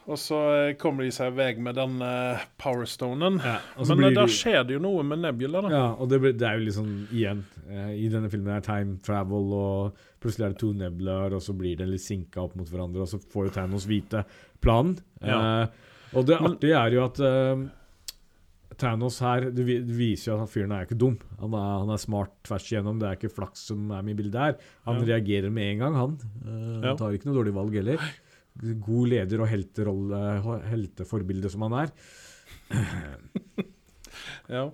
Og så eh, kommer de seg i vei med den uh, powerstonen. ja, Men eh, da de- skjer det jo noe med Nebula, da. Ja, og det, blir- det er jo liksom igjen eh, I denne filmen er time travel, og plutselig er det to nebler, og så blir det litt sinka opp mot hverandre, og så får jo Thanos vite planen. Ja. Eh, og det artige er jo at eh, Thanos her Det viser jo at han fyren er ikke dum. Han er, han er smart tvers igjennom. Det er ikke flaks som er med i bildet her. Han Ja. reagerer med en gang, han. Eh, Han tar ikke noe dårlig valg heller. God leder og helterolle, helteforbilde som han er. *clears throat* Ja.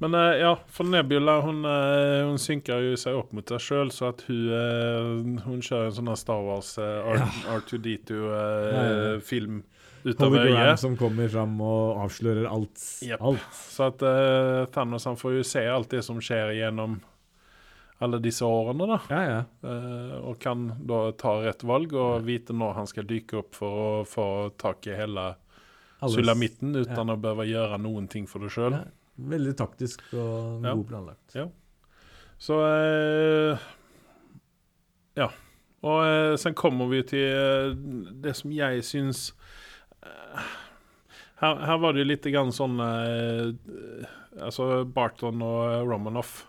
Men eh, ja, for Nebula hun, eh, hun synker jo seg opp mot seg sjøl, så at hun, eh, hun kjører en sånn Star Wars eh, Ja. R2D2-film utover av øyet. som kommer fram og avslører alt. Yep. alt. Så at uh, Thanos han får jo se alt det som skjer gjennom alle disse årene, da. Ja, ja. Eh, og kan da ta rett valg og vite når han skal dyke opp for å få tak i hele sulamitten uten å behøve gjøre noen ting for det sjøl. Ja. Veldig taktisk og Ja. god planlagt. Ja. Så eh, Ja. Og eh, sen kommer vi til eh, det som jeg syns eh, her, her var det jo litt grann sånn eh, Altså Barton og Romanoff.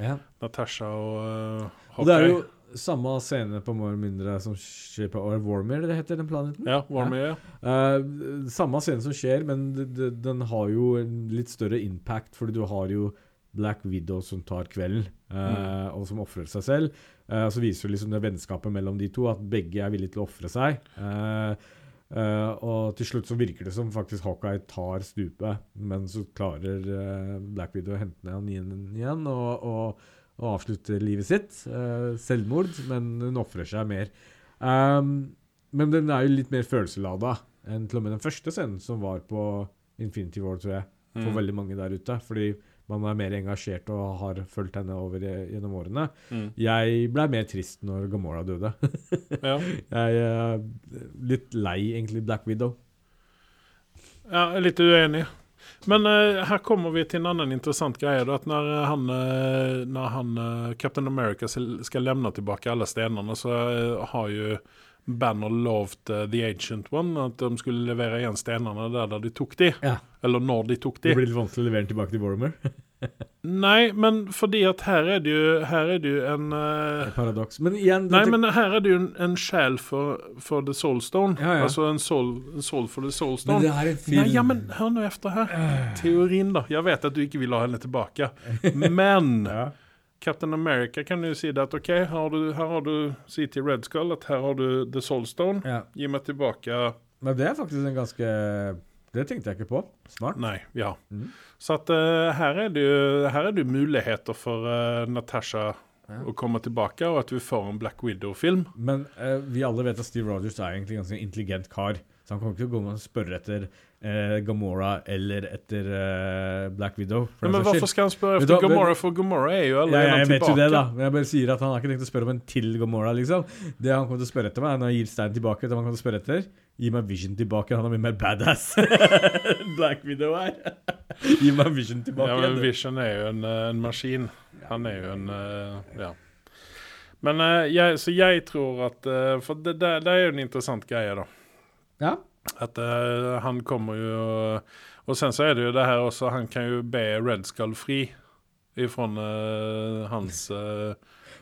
Ja. Natasha og uh, Og det er jo samme scene på mer mindre som skjer på or Warmer, det heter den planeten. Ja, Warmer, ja. ja. Uh, samme scene som skjer, men den har jo en litt større impact, fordi du har jo Black Widow som tar kvelden, eh, og som ofrer seg selv. Uh, så viser liksom det vennskapet mellom de to, at begge er villige til å ofre seg. Eh, eh, og til slutt så virker det som faktisk Hawkeye tar stupet, men så klarer uh, Black Widow å hente ned han igjen, igjen og, og, og avslutte livet sitt. Uh, selvmord, men hun ofrer seg mer. Um, men den er jo litt mer følelseslada enn til og med den første scenen som var på Infinity War, tror jeg, for Mm. veldig mange der ute. Fordi man er mer engasjert og har fulgt henne over gjennom årene. Mm. Jeg blei mer trist når Gamora døde. Ja. *laughs* jeg er litt lei, egentlig, Black Widow. ja, litt uenig. Men uh, her kommer vi til en annen interessant greie. Da, at når han, uh, når han uh, Captain America skal skal levne tilbake alle stenene, så eh, har jo Banner lovte eh, The Ancient One at de skulle levere igjen stenene der, der de tok de. Ja. Eller når de tok de. Det blir litt vanskelig å levere den tilbake til Warmer. *laughs* Nei, men fordi at her er det jo, her er det jo en eh, Paradoks. Men igjen Nei, men her er det jo en, en sjel for, for The Soul Stone. Ja, ja. Altså en soul, en soul for The Soul men det det er en film Nei, ja, men hør nå efter her. Teorien, da. Jeg vet at du ikke vil ha henne tilbake. *laughs* Men. Captain America kan jo si det at OK, her har du, her har du si Red Skull at her har du The Soul Stone. ja. Gi meg tilbake Men det er faktisk en ganske Det tenkte jeg ikke på. Smart. Nei, ja. Mm. Så at uh, her er det jo her er det jo muligheter for uh, Natasha Ja. å komme tilbake, og at vi får en Black Widow-film. Men uh, vi alle vet at Steve Rogers er egentlig en ganske intelligent kar. Så han kommer ikke til å gå med og spørre etter eh, Gamora eller etter eh, Black Widow. for Men, men hvorfor skal han spørre etter efter Gamora, for Gamora er jo allerede ja, jeg vet tilbake. jo det, da. Men jeg bare sier at han har ikke tenkt å spørre om en til Gamora, liksom. Det han kommer til å spørre etter meg, når jeg gir Stein tilbake, det han kommer til å spørre etter Gi meg Vision tilbake. Han er mye mer badass. *laughs* Black Widow er. Gi meg Vision tilbake. Ja, men. Vision er jo en, eh, en maskin. Han er jo en eh, Ja. Men eh, jeg, så jeg tror at For det, det, det er jo en interessant greie, da. ja. At uh, han kommer jo Og sen så er det jo det her også, han kan jo be Red Skull fri ifrån uh, hans uh,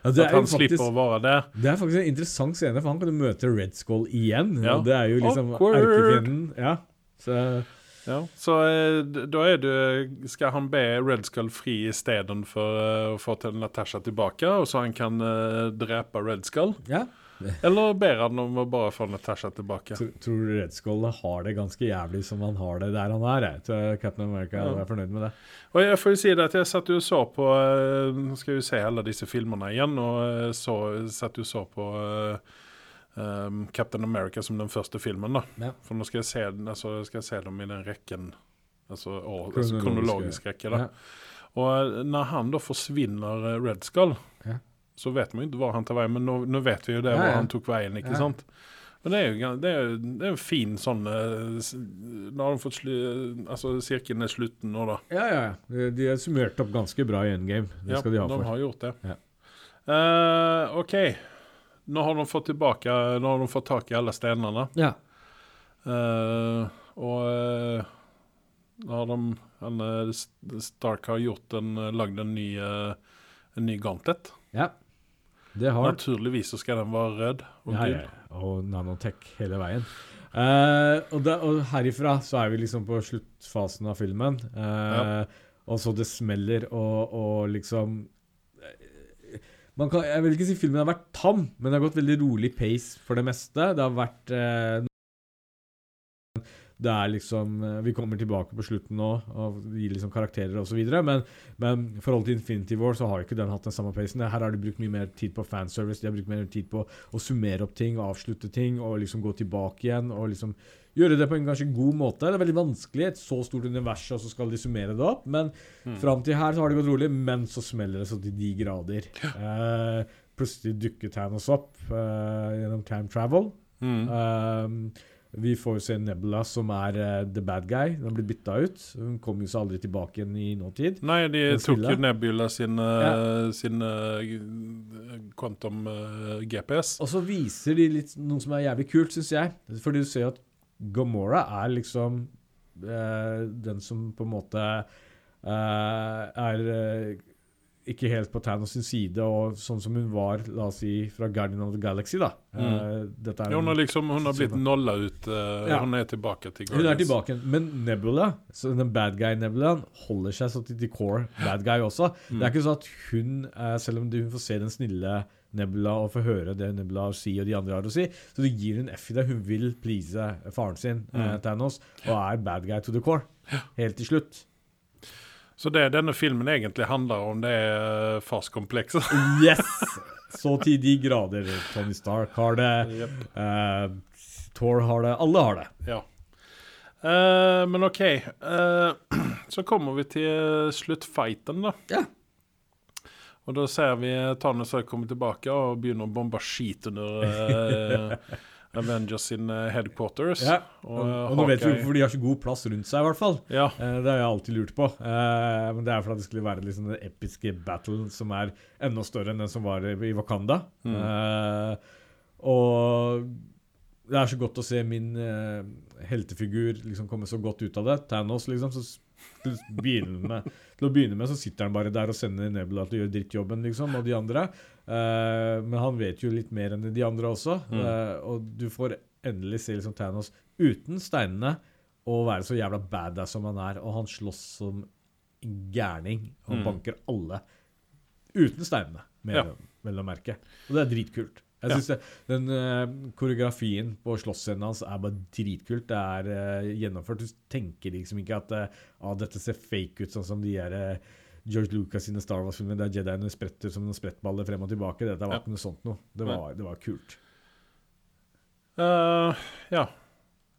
Ja, At han faktisk, slipper å være der. det er faktisk en interessant scene, for han kan jo møte Red Skull igjen. Ja. Og det er jo liksom erkefienden. Ja. Så Ja, så eh, da er det Skal han be Red Skull fri istedenfor å få til Natasha tilbake, og så han kan eh, drepe Red Skull? ja. *laughs* Eller ber han om å bare få Natasha tilbake? Tror, tror du Red Skull har det ganske jævlig som han har det der han er? Jeg tror Captain America Ja. er fornøyd med det. Og jeg får jo si det at jeg satt jo og så på eh, Nå skal vi se alle disse filmene igjen, og eh, så, satt jo og så på um, Captain America som den første filmen, da. Ja. For nå skal jeg se, altså, skal jeg se dem i den rekken Altså, Kronologisk, altså kronologisk rekke, da. Ja. Og når han da forsvinner Red Skull. Så vet man jo ikke hvor han tar veien, men nå, nå vet vi jo det, Ja, hvor han tok veien, ikke Ja. sant? Men det er jo det er, det er en fin sånn eh, Nå har de fått slu, Altså, sirkelen er slutten nå, da. Ja, ja, ja. De- har summert opp ganske bra i endgame. Det skal de ha for. De har gjort det. Ja. Eh, OK. Nå har de fått tilbake Nå har de fått tak i alle steinene. Ja. Uh, og uh, nå har de eh, Stark har gjort en, lagd en ny En ny gauntlet. ja. Det har Naturligvis så skal den være rød og ja, gul. ja. Og nanotech hele veien. Uh, og, da, og herifra så er vi liksom på sluttfasen av filmen. Uh, Ja. Og så det smeller, og, og liksom eh, man kan, Jeg vil ikke si filmen har vært tam, men det har gått veldig rolig pace for det meste. Det har vært eh, det er liksom eh, Vi kommer tilbake på slutten nå og gir liksom karakterer osv. Men, men i forhold til Infinity War så har ikke den hatt den samme pacen. Her har de brukt mye mer tid på fanservice. De har brukt mer tid på å summere opp ting, avslutte ting og liksom gå tilbake igjen. Og liksom gjøre det på en ganske god måte. Det er veldig vanskelig, et så stort univers, og så skal de summere det opp. Men Mm. fram til her så har det gått rolig, men så smeller det så til de grader. Uh, plutselig dukker Thanos opp uh, gjennom time travel. Mm. Um, vi får se Nebula, som er uh, the bad guy. Den blitt bytta ut. Hun kom jo så aldri tilbake igjen i nåtid. Nei, de tok jo Nebula sin, eh, sin uh, quantum GPS. Og så viser de litt noe som er jævlig kult, syns jeg. Fordi du ser at Gomora er liksom den som på en måte er ikke helt på Thanos sin side, og sånn som hun var la oss si, fra Guardian of the Galaxy. da. Eh, dette er Ja, hun har liksom hun har blitt Sånn. nolla ut. Uh, Ja. Hun er tilbake til Hun er tilbake. Men Nebula, så den bad guy-Nebulaen, holder seg så til the core bad guy også. Mm. Det er ikke sånn at hun, eh, selv om hun får se den snille Nebula og får høre det Nebula har å si og de andre har å si, så det gir hun F i det. Hun vil please faren sin, eh, Mm. Thanos, og er bad guy to the core. Helt til slutt. Så det denne filmen egentlig handler om, det er uh, farskomplekset. *laughs* Yes! Så til de grader. Tony Stark har det, Yep. Uh, Thor har det, alle har det. Ja. Uh, men OK. Uh, *clears throat* så kommer vi til sluttfighten, da. Ja. Og da ser vi Thanos har kommet tilbake og begynner å bombe skit under eh, *laughs* Avengers sin eh, headquarters. Ja. Og, Og, eh, og nå vet vi hvorfor de har så god plass rundt seg, i hvert fall. Ja. Eh, Det har jeg alltid lurt på. Eh, men det er for at det skulle være liksom den episke battle som er enda større enn den som var i i Wakanda. Mm. Eh, og det er så godt å se min eh, heltefigur liksom komme så godt ut av det. Thanos, liksom. Så med, til å begynne med så sitter han bare der og sender Nebula til å gjøre drittjobben, liksom, og de andre. Uh, men han vet jo litt mer enn de andre også. Mm. Uh, og du får endelig se liksom Thanos uten steinene og være så jævla badass som han er. Og han slåss som gærning og Mm. banker alle uten steinene, mellom, Ja. mellom merket. Og det er dritkult. Jeg Ja. synes det, Den uh, koreografien på slåssscenen hans er bare dritkult. Det er uh, gjennomført. Du tenker liksom ikke at uh, ah, dette ser fake ut, sånn som de er George Lucas sine Star Wars-filmer der Jediene spretter som noen sprettballer frem og tilbake. Dette var Ja. ikke noe sånt noe. Det var, det var kult. Ja.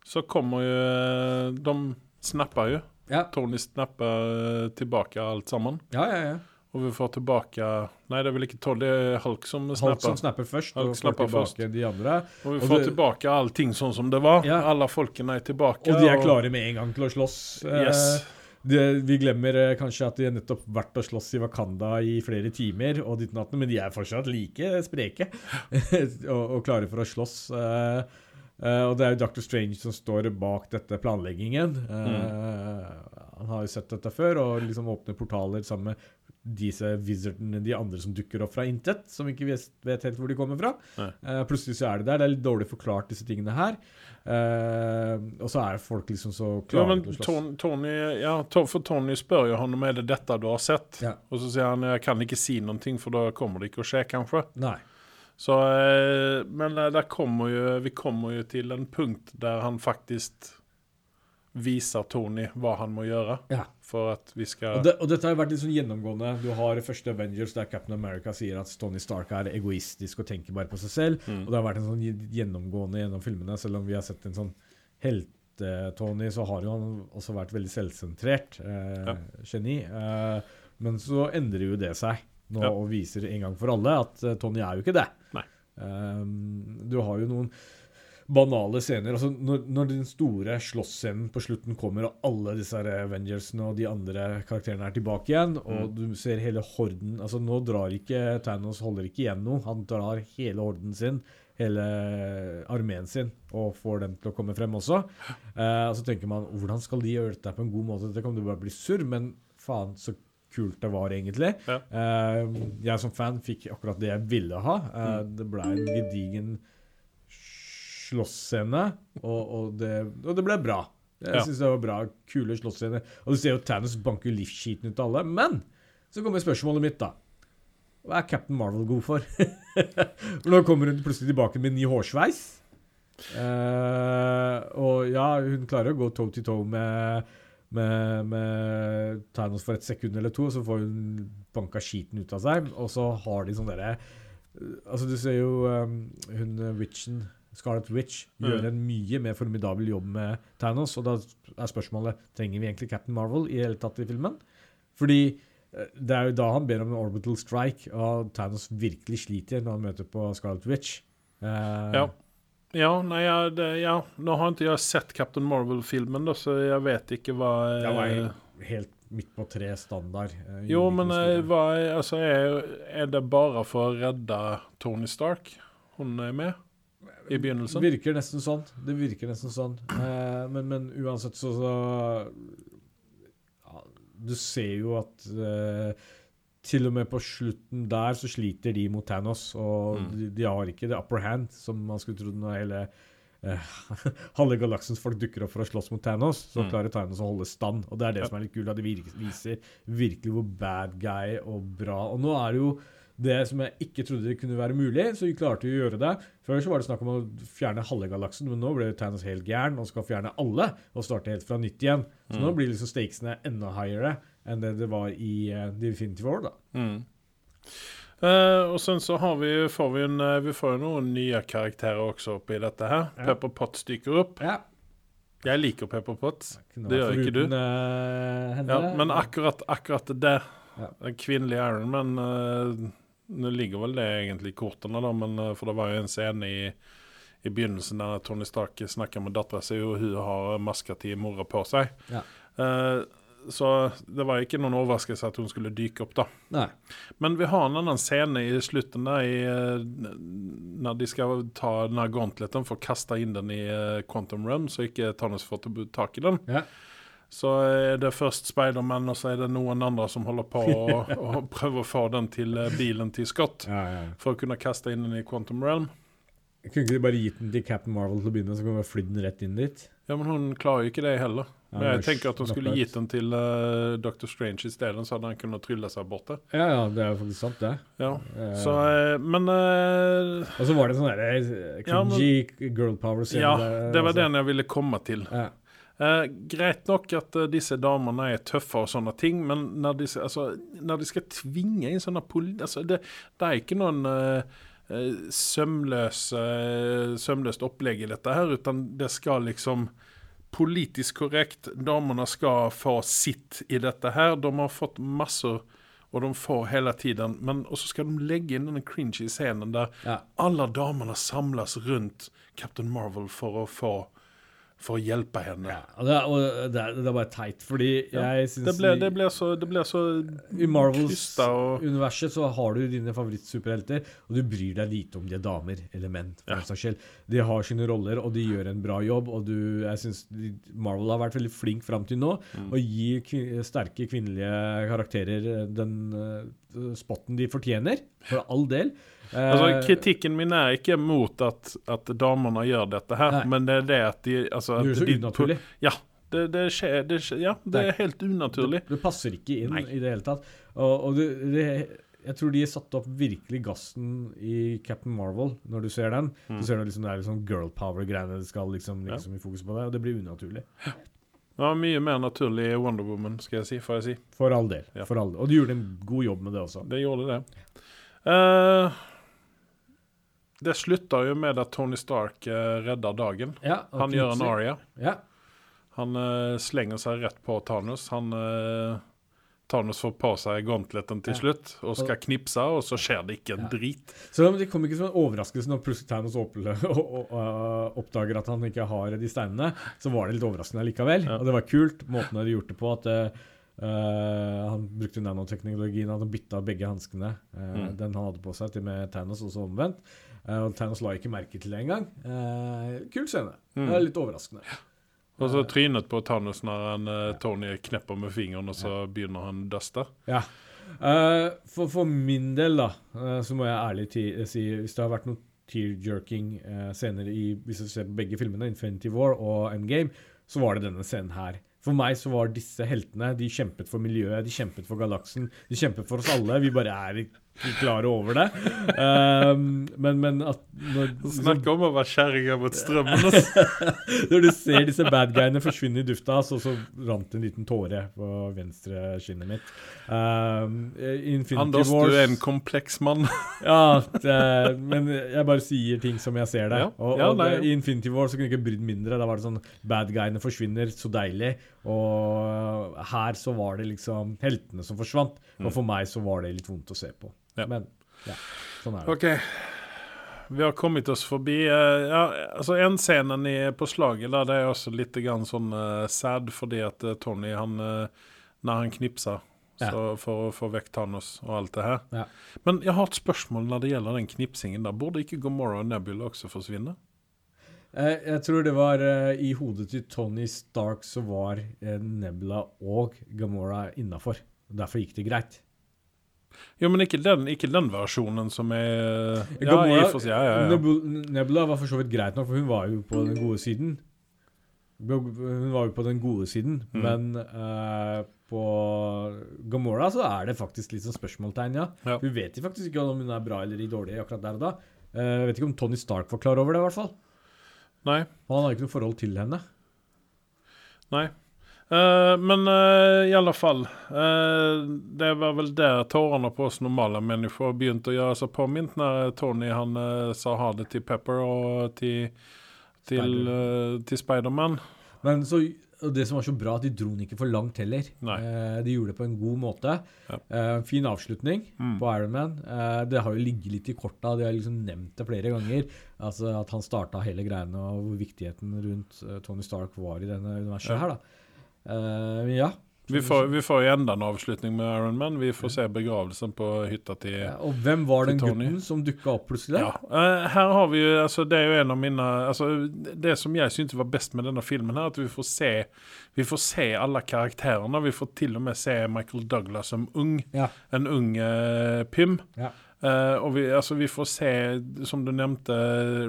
Så kommer jo De snapper jo. Ja, Tony snapper tilbake alt sammen. ja, ja. ja. Og vi får tilbake Nei, det er vel ikke Todd, det er Hulk som Hulk snapper. som snapper først, Hulk og får tilbake de andre. Og vi Og får det- tilbake allting sånn som det var. Ja. Alle folkene er tilbake. Og de er klare med en gang til å slåss. Eh, Yes. det, vi glemmer eh, kanskje at de har nettopp vært og slåss i Wakanda i flere timer, og ditt natten, men de er fortsatt like spreke *laughs* og, og klare for å slåss. eh, og det er jo Dr. Strange som står bak dette planleggingen. Eh, Han har jo sett dette før, og liksom åpner portaler sammen med disse wizardene, de andre som dukker opp fra intet, som ikke vet, vet helt hvor de kommer fra. Eh, plutselig så er det der. Det er litt dårlig forklart, disse tingene her. Uh, og så er folk liksom så klare ja, til å slåss. Tony, Tony, ja, for Tony spør jo honom er det dette du har sett. Ja. Og så sier han jeg kan ikke si noe, for da kommer det ikke å skje, kanskje. Nei. Så, uh, men der kommer jo, vi kommer jo til en punkt der han faktisk viser Tony hva han må gjøre Ja. for at vi skal Og, det, og dette har vært litt sånn gjennomgående. Du har første Avengers der Captain America sier at Tony Stark er egoistisk og tenker bare på seg selv. Mm. Og det har vært en sånn gjennomgående gjennom filmene, selv om vi har sett en sånn helt-Tony, så har jo han også vært veldig selvsentrert. Eh, Ja. Geni. Eh, men så endrer jo det seg nå Ja. og viser en gang for alle at eh, Tony er jo ikke det. Eh, du har jo noen banale scener. altså Når, når den store slåssscenen på slutten kommer, og alle disse Avengersene og de andre karakterene er tilbake igjen, og du ser hele horden altså Nå drar ikke Thanos holder ikke igjen noe. Han drar hele horden sin, hele armeen sin, og får dem til å komme frem også. Eh, og så tenker man hvordan skal de gjøre dette på en god måte? Det kommer til å bare bli surr, men faen så kult det var, egentlig. Ja. Eh, jeg som fan fikk akkurat det jeg ville ha. Eh, Det ble en gedigen slåssscene, og, og, det, og det ble bra. Jeg Ja. synes det var bra, kule slåssscener. Og du ser jo Thanos banker livsskiten ut av alle. Men så kommer spørsmålet mitt, da. Hva er Captain Marvel god for? for *laughs* nå kommer hun plutselig tilbake med ny hårsveis. Eh, og ja, hun klarer å gå toe to toe med, med, med Thanos for et sekund eller to, og så får hun banka skiten ut av seg. Og så har de sånn derre Altså, du ser jo um, hun uh, Witchen Scarlet Witch gjør Mm. en mye mer formidabel jobb med Thanos, og da er spørsmålet trenger vi egentlig Captain Marvel i hele tatt i filmen. Fordi eh, det er jo da han ber om en orbital strike, og Thanos virkelig sliter når han møter på Scarlet Witch. Eh, Ja. Ja, nei, ja, det, ja. Nå har ikke jeg sett Captain Marvel-filmen, så jeg vet ikke hva Det var eh, helt- helt midt på tre standard. eh, Jo, men eh, hva altså, er, er det bare for å redde Tony Stark hun er med i begynnelsen? Virker nesten sånn. Det virker nesten sånn. Eh, men, men uansett så, så ja, Du ser jo at eh, til og med på slutten der så sliter de mot Thanos, og Mm. de, de har ikke the upper hand, som man skulle trodd når hele eh, *laughs* halve galaksens folk dukker opp for å slåss mot Thanos, så Mm. klarer Thanos å holde stand. Og det er det Ja. som er litt kult, at det virker, viser virkelig hvor bad guy og bra Og nå er det jo det som jeg ikke trodde det kunne være mulig, så vi klarte å gjøre det. Før så var det snakk om å fjerne halve galaksen, men nå ble Thanos helt gæren og skal fjerne alle og starte helt fra nytt igjen. Så nå blir liksom stakesene enda høyere enn det det var i uh, Definitive War, da. Mm. Uh, og sen så har vi, får vi, en, eh, vi får noen nye karakterer også oppi dette her. Ja. Pepper Potts dykker opp. Ja. Jeg liker Pepper Potts. Det gjør ikke du. eh. Ja, men akkurat, akkurat det den kvinnelige Iron Man eh, Nå ligger vel det egentlig i kortene, da, men, eh, for det var jo en scene i, i begynnelsen der Tony Stark snakker med dattera si, og hun har maska til mora på seg. Ja. Uh, så det var ikke noen overraskelse at hun skulle dyke opp, da. Nei. Men vi har en annen scene i slutten der i, eh, når de skal ta den her gauntleten for å kaste inn den i Quantum Realm, så ikke Thanos får ta- tak i den. Ja. Så er det først Spiderman, og så er det noen andre som holder på å *laughs* å prøve å få den til eh, bilen til Scott. Ja, ja. For å kunne kaste inn den i Quantum Realm. Kunne ikke de bare gitt den til Captain Marvel til å begynne med, så kunne vi flydd den rett inn dit? Ja, men hun klarer jo ikke det heller. Men jeg er tenker at hun skulle gitt den til uh, Dr. Strange stedet, så hadde han kunnet trylle seg bort det. Ja, ja, det er jo faktisk sant, det. Ja. Eh, Så, uh, men eh, og så var det sånn derre eh, Ja, men- girl power-scene. Ja, det var altså. den jeg ville komme til. Ja. Eh, greit nok at eh, disse damene er tøffe og sånne ting, men når de, altså, når de skal tvinge inn sånne poli... Altså, det, det er ikke noen eh, eh, sømløs, sømløst opplegg i dette her, utan det skal liksom Politisk korrekt. Damene skal få sitt i dette her. De har fått masse, og de får hele tiden. Men og så skal de legge inn denne cringy scenen der Ja. alle damene samles rundt Captain Marvel for å få for å hjelpe henne. Ja, og det, og det, det er bare teit, fordi jeg syns Det ble, det ble så, det ble så I Marvels-universet og så har du dine favorittsuperhelter, og du bryr deg lite om de er damer eller menn. for Ja. den saks skyld. De har sine roller, og de gjør en bra jobb. Og du, jeg synes Marvel har vært veldig flink fram til nå Mm. og gir kvin sterke kvinnelige karakterer den uh, spotten de fortjener, for all del. Eh, Altså, kritikken min er ikke mot at, at damene gjør dette her, Nei. men det er det at de altså, det er så de, unaturlig. Ja, det, det skjer, det skjer Ja, det er helt unaturlig. Det, det passer ikke inn Nei. i det hele tatt. Og, og det, jeg tror de har satt opp virkelig gassen i Captain Marvel, når du ser den. Mm. Du ser det, liksom det er liksom girl power-greiene det skal liksom Ja. liksom i fokus på det, og det blir unaturlig. Var mye mer naturlig i Wonder Woman, skal jeg si. Får jeg si. For all del. Ja. For all del. Og du gjorde en god jobb med det også. Det gjorde det. Eh, det slutter jo med at Tony Stark uh, redder dagen. Ja, Han gjør en aria. Ja. Han uh, slenger seg rett på Thanos. Han uh, Thanos får på seg gauntleten til Ja. slutt og skal knipse, og så skjer det ikke en drit. Så det kom ikke som en overraskelse når plutselig Thanos *laughs* oppdager at han ikke har de steinene. Så var det litt overraskende likevel. Og det var kult, måten de gjorde det på. at Uh, Han brukte nanoteknologien, han bytta begge hanskene. Uh, Mm. Den han hadde på seg, til med Thanos, og så omvendt. Eh, og Thanos la ikke merke til det engang. Uh, kul scene. Mm. Det er litt overraskende. Og så trynet på Thanos når han, uh, Tony knepper med fingeren, og så begynner han å duste. Ja. Uh, for, for min del, da, eh, så må jeg ærlig si Hvis det har vært noen tear-jerking uh, scener i Hvis du ser på begge filmene, Infinity War og Endgame, så var det denne scenen her. For meg så var disse heltene De kjempet for miljøet, de kjempet for galaksen. De kjempet for oss alle. Vi bare er *laughs* klare over det. Um, men, men at når, Snakk om å være kjerringa mot strømmen. *laughs* altså. når du ser disse bad guyene forsvinne i dufta, så, så rant en liten tåre på venstre skinnet mitt. Um, Infinity Anders, Wars du er en kompleks mann. *laughs* Ja, det, men jeg bare sier ting som jeg ser det. Ja, Og, ja, og nei, det, ja. I Infinity War så kunne jeg ikke brydd mindre. Da var det sånn Bad guyene forsvinner, så deilig. Og her så var det liksom heltene som forsvant. Og for meg så var det litt vondt å se på. Mm. Ja. Men ja, sånn er det. OK. Vi har kommet oss forbi eh, ja, altså En scenen i, på slaget der, det er også litt grann sånn uh, sad, fordi at uh, Tony, han uh, Når han knipser så for å få vekk Thanos og alt det her. Ja. Men jeg har et spørsmål når det gjelder den knipsingen der. Burde ikke Gomorra og Nebula også forsvinne? Eh, Jeg tror det var eh, i hodet til Tony Stark så var Nebla Nebula og Gamora innafor. Derfor gikk det greit. Jo, men ikke den, ikke den versjonen som er Gamora- for, ja, ja, ja. Nebula, Nebula var for så vidt greit nok, for hun var jo på den gode siden. Hun var jo på den gode siden, Mm. men uh, på Gamora så er det faktisk litt sånn spørsmålstegn, ja. Vi vet faktisk ikke om hun er bra eller dårlig akkurat der og da. Uh, Jeg vet ikke om Tony Stark var klar over det, i hvert fall. Nei. Han har ikke noe forhold til henne. Nei. Uh, men uh, i alle fall uh, Det var vel der tårene på oss normale mennesker begynte å gjøre seg påminnet, når Tony han sa ha det til Pepper og til til Spiderman. Men så, og det som var så bra, at de dro den ikke for langt heller. Eh, de gjorde det på en god måte. Ja. Eh, fin avslutning Mm. på Iron Man. Eh, det har jo ligget litt i korta, de har liksom nevnt det flere ganger. Altså At han starta hele greiene, og hvor viktigheten rundt eh, Tony Stark var i denne universet Ja. her, da. Eh, men ja. Vi får, vi får enda en avslutning med Iron Man. Vi får se begravelsen på hytta til Ja, og hvem var den gutten som dukka opp plutselig? Ja. eh, her har vi jo altså, Det er jo en av mine altså, Det som jeg syntes var best med denne filmen, her, at vi får se Vi får se alle karakterene. Vi får til og med se Michael Douglas som ung. Ja. En ung uh, Pym. Ja. Uh, og vi, altså, vi får se, som du nevnte,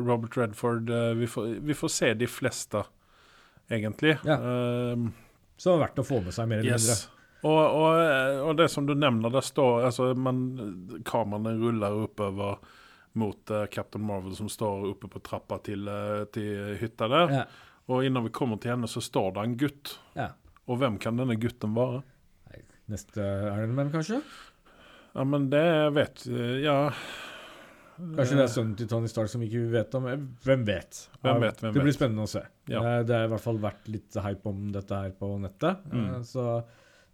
Robert Redford uh, vi, får, vi får se de fleste, egentlig. Ja. Eh, Som er verdt å få med seg, mer eller mindre. Yes. Og, og, og det som du nevner, det står altså men, Kameraene ruller oppover mot uh, Captain Marvel, som står oppe på trappa til, uh, til hytta der. Ja. Og innan vi kommer til henne, så står det en gutt. Ja. Og hvem kan denne gutten være? Neste Iron Man, kanskje? Ja, men det vet Ja. Kanskje det er sønnen til Tony Stark som ikke vi vet om? Hvem vet? Hvem vet, hvem det blir spennende å se. Ja. Eh, Det har i hvert fall vært litt hype om dette her på nettet, eh, Mm. så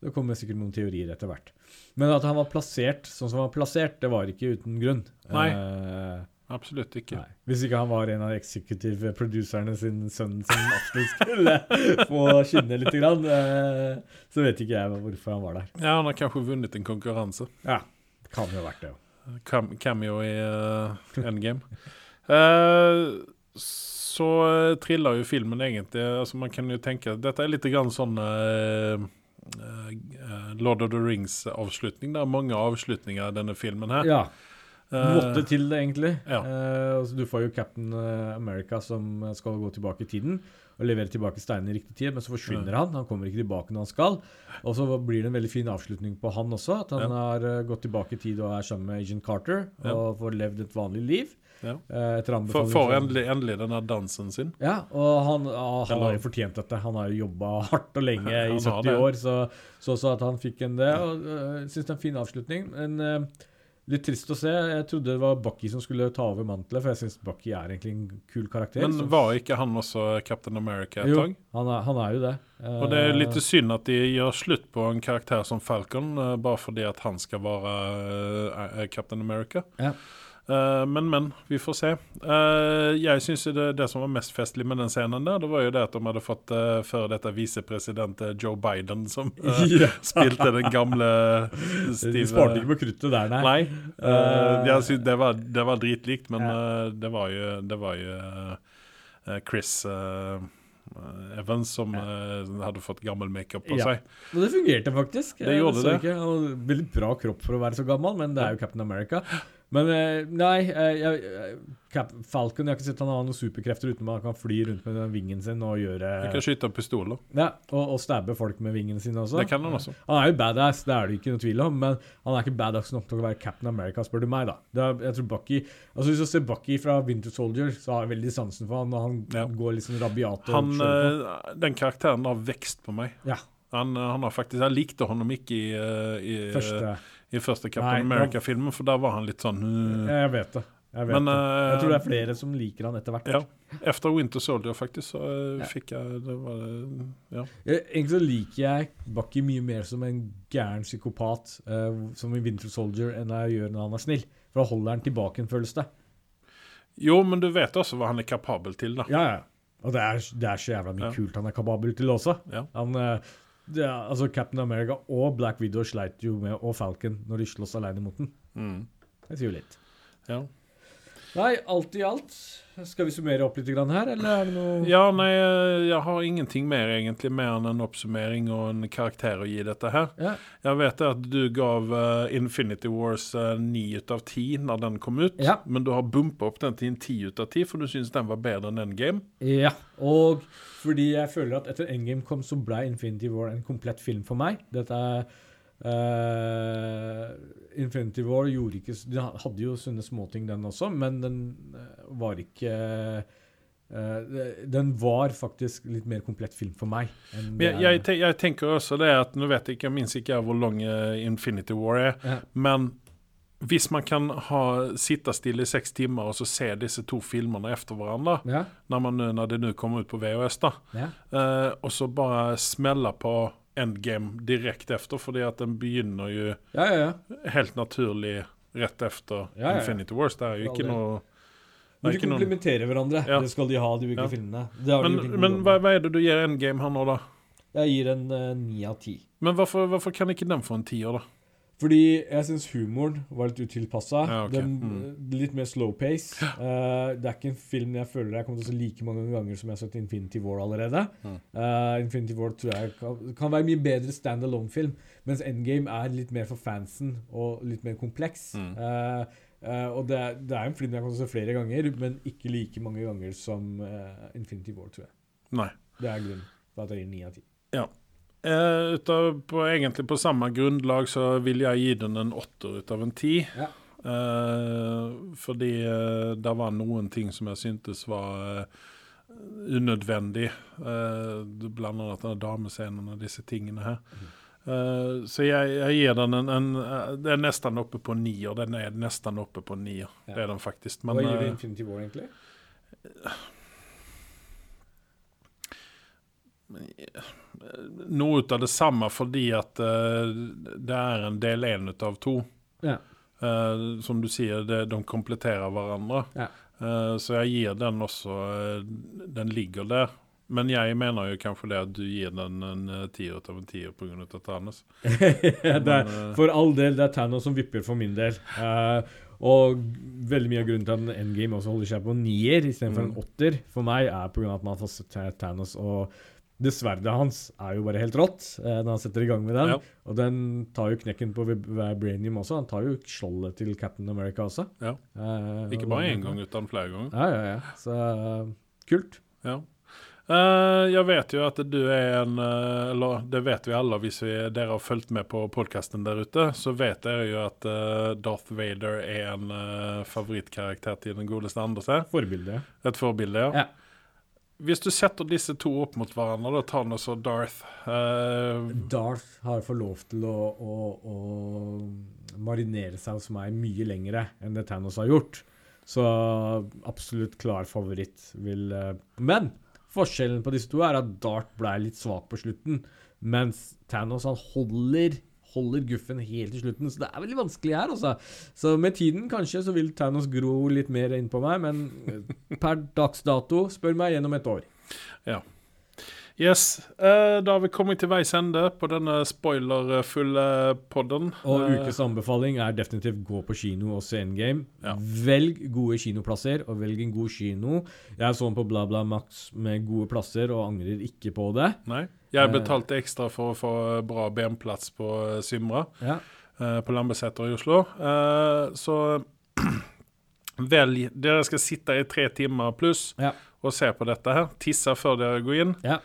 det kommer sikkert noen teorier etter hvert. Men at han var plassert sånn som han var plassert, det var ikke uten grunn. Nei. Eh, Absolutt ikke. nei. Hvis ikke han var en av executive producerne sin sønn som *laughs* absolutt skulle få skinne litt, grann, eh, så vet ikke jeg hvorfor han var der. Ja, han har kanskje vunnet en konkurranse. Ja, det kan jo ha vært det òg. Cam cameo i uh, Endgame. *laughs* Eh, så uh, triller jo filmen egentlig altså Man kan jo tenke Dette er litt grann sånn eh, eh, Lord of the Rings-avslutning. Det er mange avslutninger i denne filmen her. Ja. Eh, Måtte til det, egentlig. ja. Eh, altså, du får jo Captain eh, America som skal gå tilbake i tiden og leverer tilbake steinene i riktig tid, men så forsvinner han. Han kommer ikke tilbake når han skal. Og så blir det en veldig fin avslutning på han også, at han Ja. har eh, gått tilbake i tid og er sammen med Agent Carter Ja. og får levd et vanlig liv. Ja. eh, får, får endelig, endelig denne dansen sin. Ja, og han, han har jo fortjent dette. Han har jo jobba hardt og lenge *laughs* i 70 år, så, så også at han fikk en det. og uh, Syns det er en fin avslutning. Men eh, litt trist å se. Jeg trodde det var Bucky som skulle ta over mantelet, for jeg syns Bucky er egentlig en kul karakter. Men var ikke han også Captain America et jo, han er, han er jo det. Og det er litt Eh, synd at de gjør slutt på en karakter som Falcon, eh, bare fordi at han skal være eh, Captain America. Ja. Eh, men, men. Vi får se. Eh, jeg syns det, det som var mest festlig med den scenen der, det var jo det at de hadde fått uh, før dette visepresident eh, Joe Biden, som eh, *laughs* ja. spilte den gamle De sparte ikke på kruttet der, nei. Nei. Uh, Eh, jeg synes det, var, det var dritlikt, men Ja. eh, det var jo, det var jo eh, Chris eh, Evans som eh, hadde fått gammel makeup på Ja. seg. Og det fungerte faktisk. Det gjorde det. Ikke. Veldig bra kropp for å være så gammel, men det er jo Captain America. Men eh, nei, eh, jeg, eh, Falcon Jeg har ikke sett han har noen superkrefter uten at han kan fly rundt med vingen sin og gjøre Han kan skyte pistoler. ja, og, og stabbe folk med vingene sine også. Det kan han også. Han er jo badass, det er det ikke noe tvil om, men han er ikke badass nok til å være Captain America, spør du meg, da. Det er, jeg tror Bucky Altså Hvis du ser Bucky fra Winter Soldier, så har jeg veldig sansen for han, og han Ja. går litt sånn rabiat Han, den karakteren har vekst på meg. Ja. Han, han har faktisk, Jeg likte honom ikke i, i, Første i første Captain America-filmen, for da var han litt sånn uh, Jeg vet det. Jeg, vet Men eh, jeg tror det er flere som liker han etter hvert. Ja. Efter Winter Soldier, faktisk, så eh, Ja. fikk jeg det var, eh, ja. Eh, Egentlig så liker jeg Bucky mye mer som en gæren psykopat uh, som i Winter Soldier enn jeg gjør når han er snill. For da holder han tilbake en følelse. Jo, men du vet også hva han er kapabel til, da. Ja, ja. Og det er, det er så jævla mye Ja. kult han er kapabel til også. Ja. Han, eh, er, altså Captain America og Black Widow sleit jo med, og Falcon, når de slåss alene mot den. Mm. Det sier jo litt. Ja. Nei, alt i alt. Skal vi summere opp litt grann her, eller er det noe ja, nei, eh, jeg har ingenting mer egentlig, mer enn en oppsummering og en karakter å gi dette her. Ja. Jeg vet at du gav uh, Infinity Wars eh, ni ut av ti når den kom ut, Ja. men du har bumpa opp den til en ti ut av ti, for du syns den var bedre enn Endgame. Ja, og fordi jeg føler at etter Endgame kom, så ble Infinity War en komplett film for meg. Dette er eh, Infinity War gjorde ikke De hadde jo sånne småting, den også, men den eh, var ikke uh, Den var faktisk litt mer komplett film for meg. jeg, jeg, te- jeg tenker også det at Nå vet jeg ikke, jeg minns ikke hvor lang Infinity War er, ja. men hvis man kan ha, sitte stille i seks timer og så se disse to filmene etter hverandre, Ja, når, man, når det nå kommer ut på VHS, da, ja. uh, og så bare smelle på Endgame direkte efter, fordi at den begynner jo ja, ja, ja. helt naturlig rett ja. Infinity Wars. Det er jo ikke noe Men de komplementerer noen- hverandre. Det skal de ha, de ulike filmene. Det har Men, men hva, hva er det du gir Endgame her nå, da? Jeg gir en eh, ni av ti. Men hvorfor, hvorfor kan ikke den få en tier, da? Fordi jeg syns humoren var litt utilpassa. Ja, okay. Mm. Litt mer slow pace. Uh, det er ikke en film jeg føler jeg kommer til å se like mange ganger som jeg har sett Infinity War allerede. Mm. Uh, Infinity War tror jeg kan, kan være mye bedre stand alone-film, mens Endgame er litt mer for fansen og litt mer kompleks. Mm. Uh, eh, og det det er en film jeg kan se flere ganger, men ikke like mange ganger som eh, Infinity War, tror jeg. Nei. Det er grunnen for at jeg gir ni av ti. Eh, utav, på, egentlig på samme grunnlag så vil jeg gi den en åtter ut av en ti. Ja. Eh, fordi eh, det var noen ting som jeg syntes var unødvendig. Eh, blant annet damescenen og disse tingene her. Eh, så jeg, jeg gir den en, en Det er nesten oppe på nier. Den er nesten oppe på nier. Ja. Det er den faktisk. Hva gir du Infinity War, egentlig? Noe av det samme fordi at uh, det er en del én ut av to. Ja. Uh, som du sier, det, de kompletterer hverandre. Ja. Uh, så jeg gir den også Den ligger der. Men jeg mener jo kanskje det at du gir den en tier ut av en tier pga. *laughs* Eh, for all del, det er Thanos som vipper for min del. Og veldig mye av grunnen til at en Endgame også holder seg på nier istedenfor Mm. en åtter, for meg er pga. at man får sett Thanos og det sverdet hans er jo bare helt rått eh, når han setter i gang med den. Ja. Og den tar jo knekken på Vib- Vibranium også. Han tar jo skjoldet til Captain America også. Ja. Eh, Ikke bare én gang, utan flere ganger. Ja, ja, ja. Så uh, kult. Ja. Uh, jeg vet jo at du er en uh, Eller det vet vi alle hvis vi, dere har fulgt med på podkasten der ute. Så vet dere jo at uh, Darth Vader er en favorittkarakter til den godeste Anders her. Forbilde. Et forbilde, ja. Ja. Hvis du setter disse to opp mot hverandre, da Thanos og Darth uh... Darth har fått lov til å, å, å marinere seg hos meg mye lengre enn det Thanos har gjort. Så absolutt klar favoritt vil uh... Men forskjellen på disse to er at Darth ble litt svak på slutten, mens Thanos han holder holder guffen helt til slutten, så det er veldig vanskelig her, altså. Så med tiden kanskje så vil Thanos gro litt mer inn på meg, men per dags dato, spør meg gjennom et år. Yes. eh, da har vi kommet til veis ende på denne spoilerfulle podden. Og Eh, ukes anbefaling er definitivt gå på kino og se Endgame. Ja. Velg gode kinoplasser, og velg en god kino. Jeg så den på BlaBla Max med gode plasser, og angrer ikke på det. Nei. Jeg Eh. betalte ekstra for å få bra benplass på Symra. Ja. på Lambeseter i Oslo. Så *clears throat* velg Dere skal sitte i tre timer pluss Ja. og se på dette her. Tisse før dere går inn. Ja.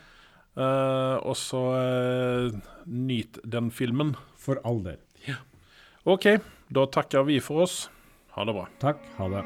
Eh, og så uh, nyt den filmen. For all del. OK, da takker vi for oss. Ha det bra. Takk. Ha det.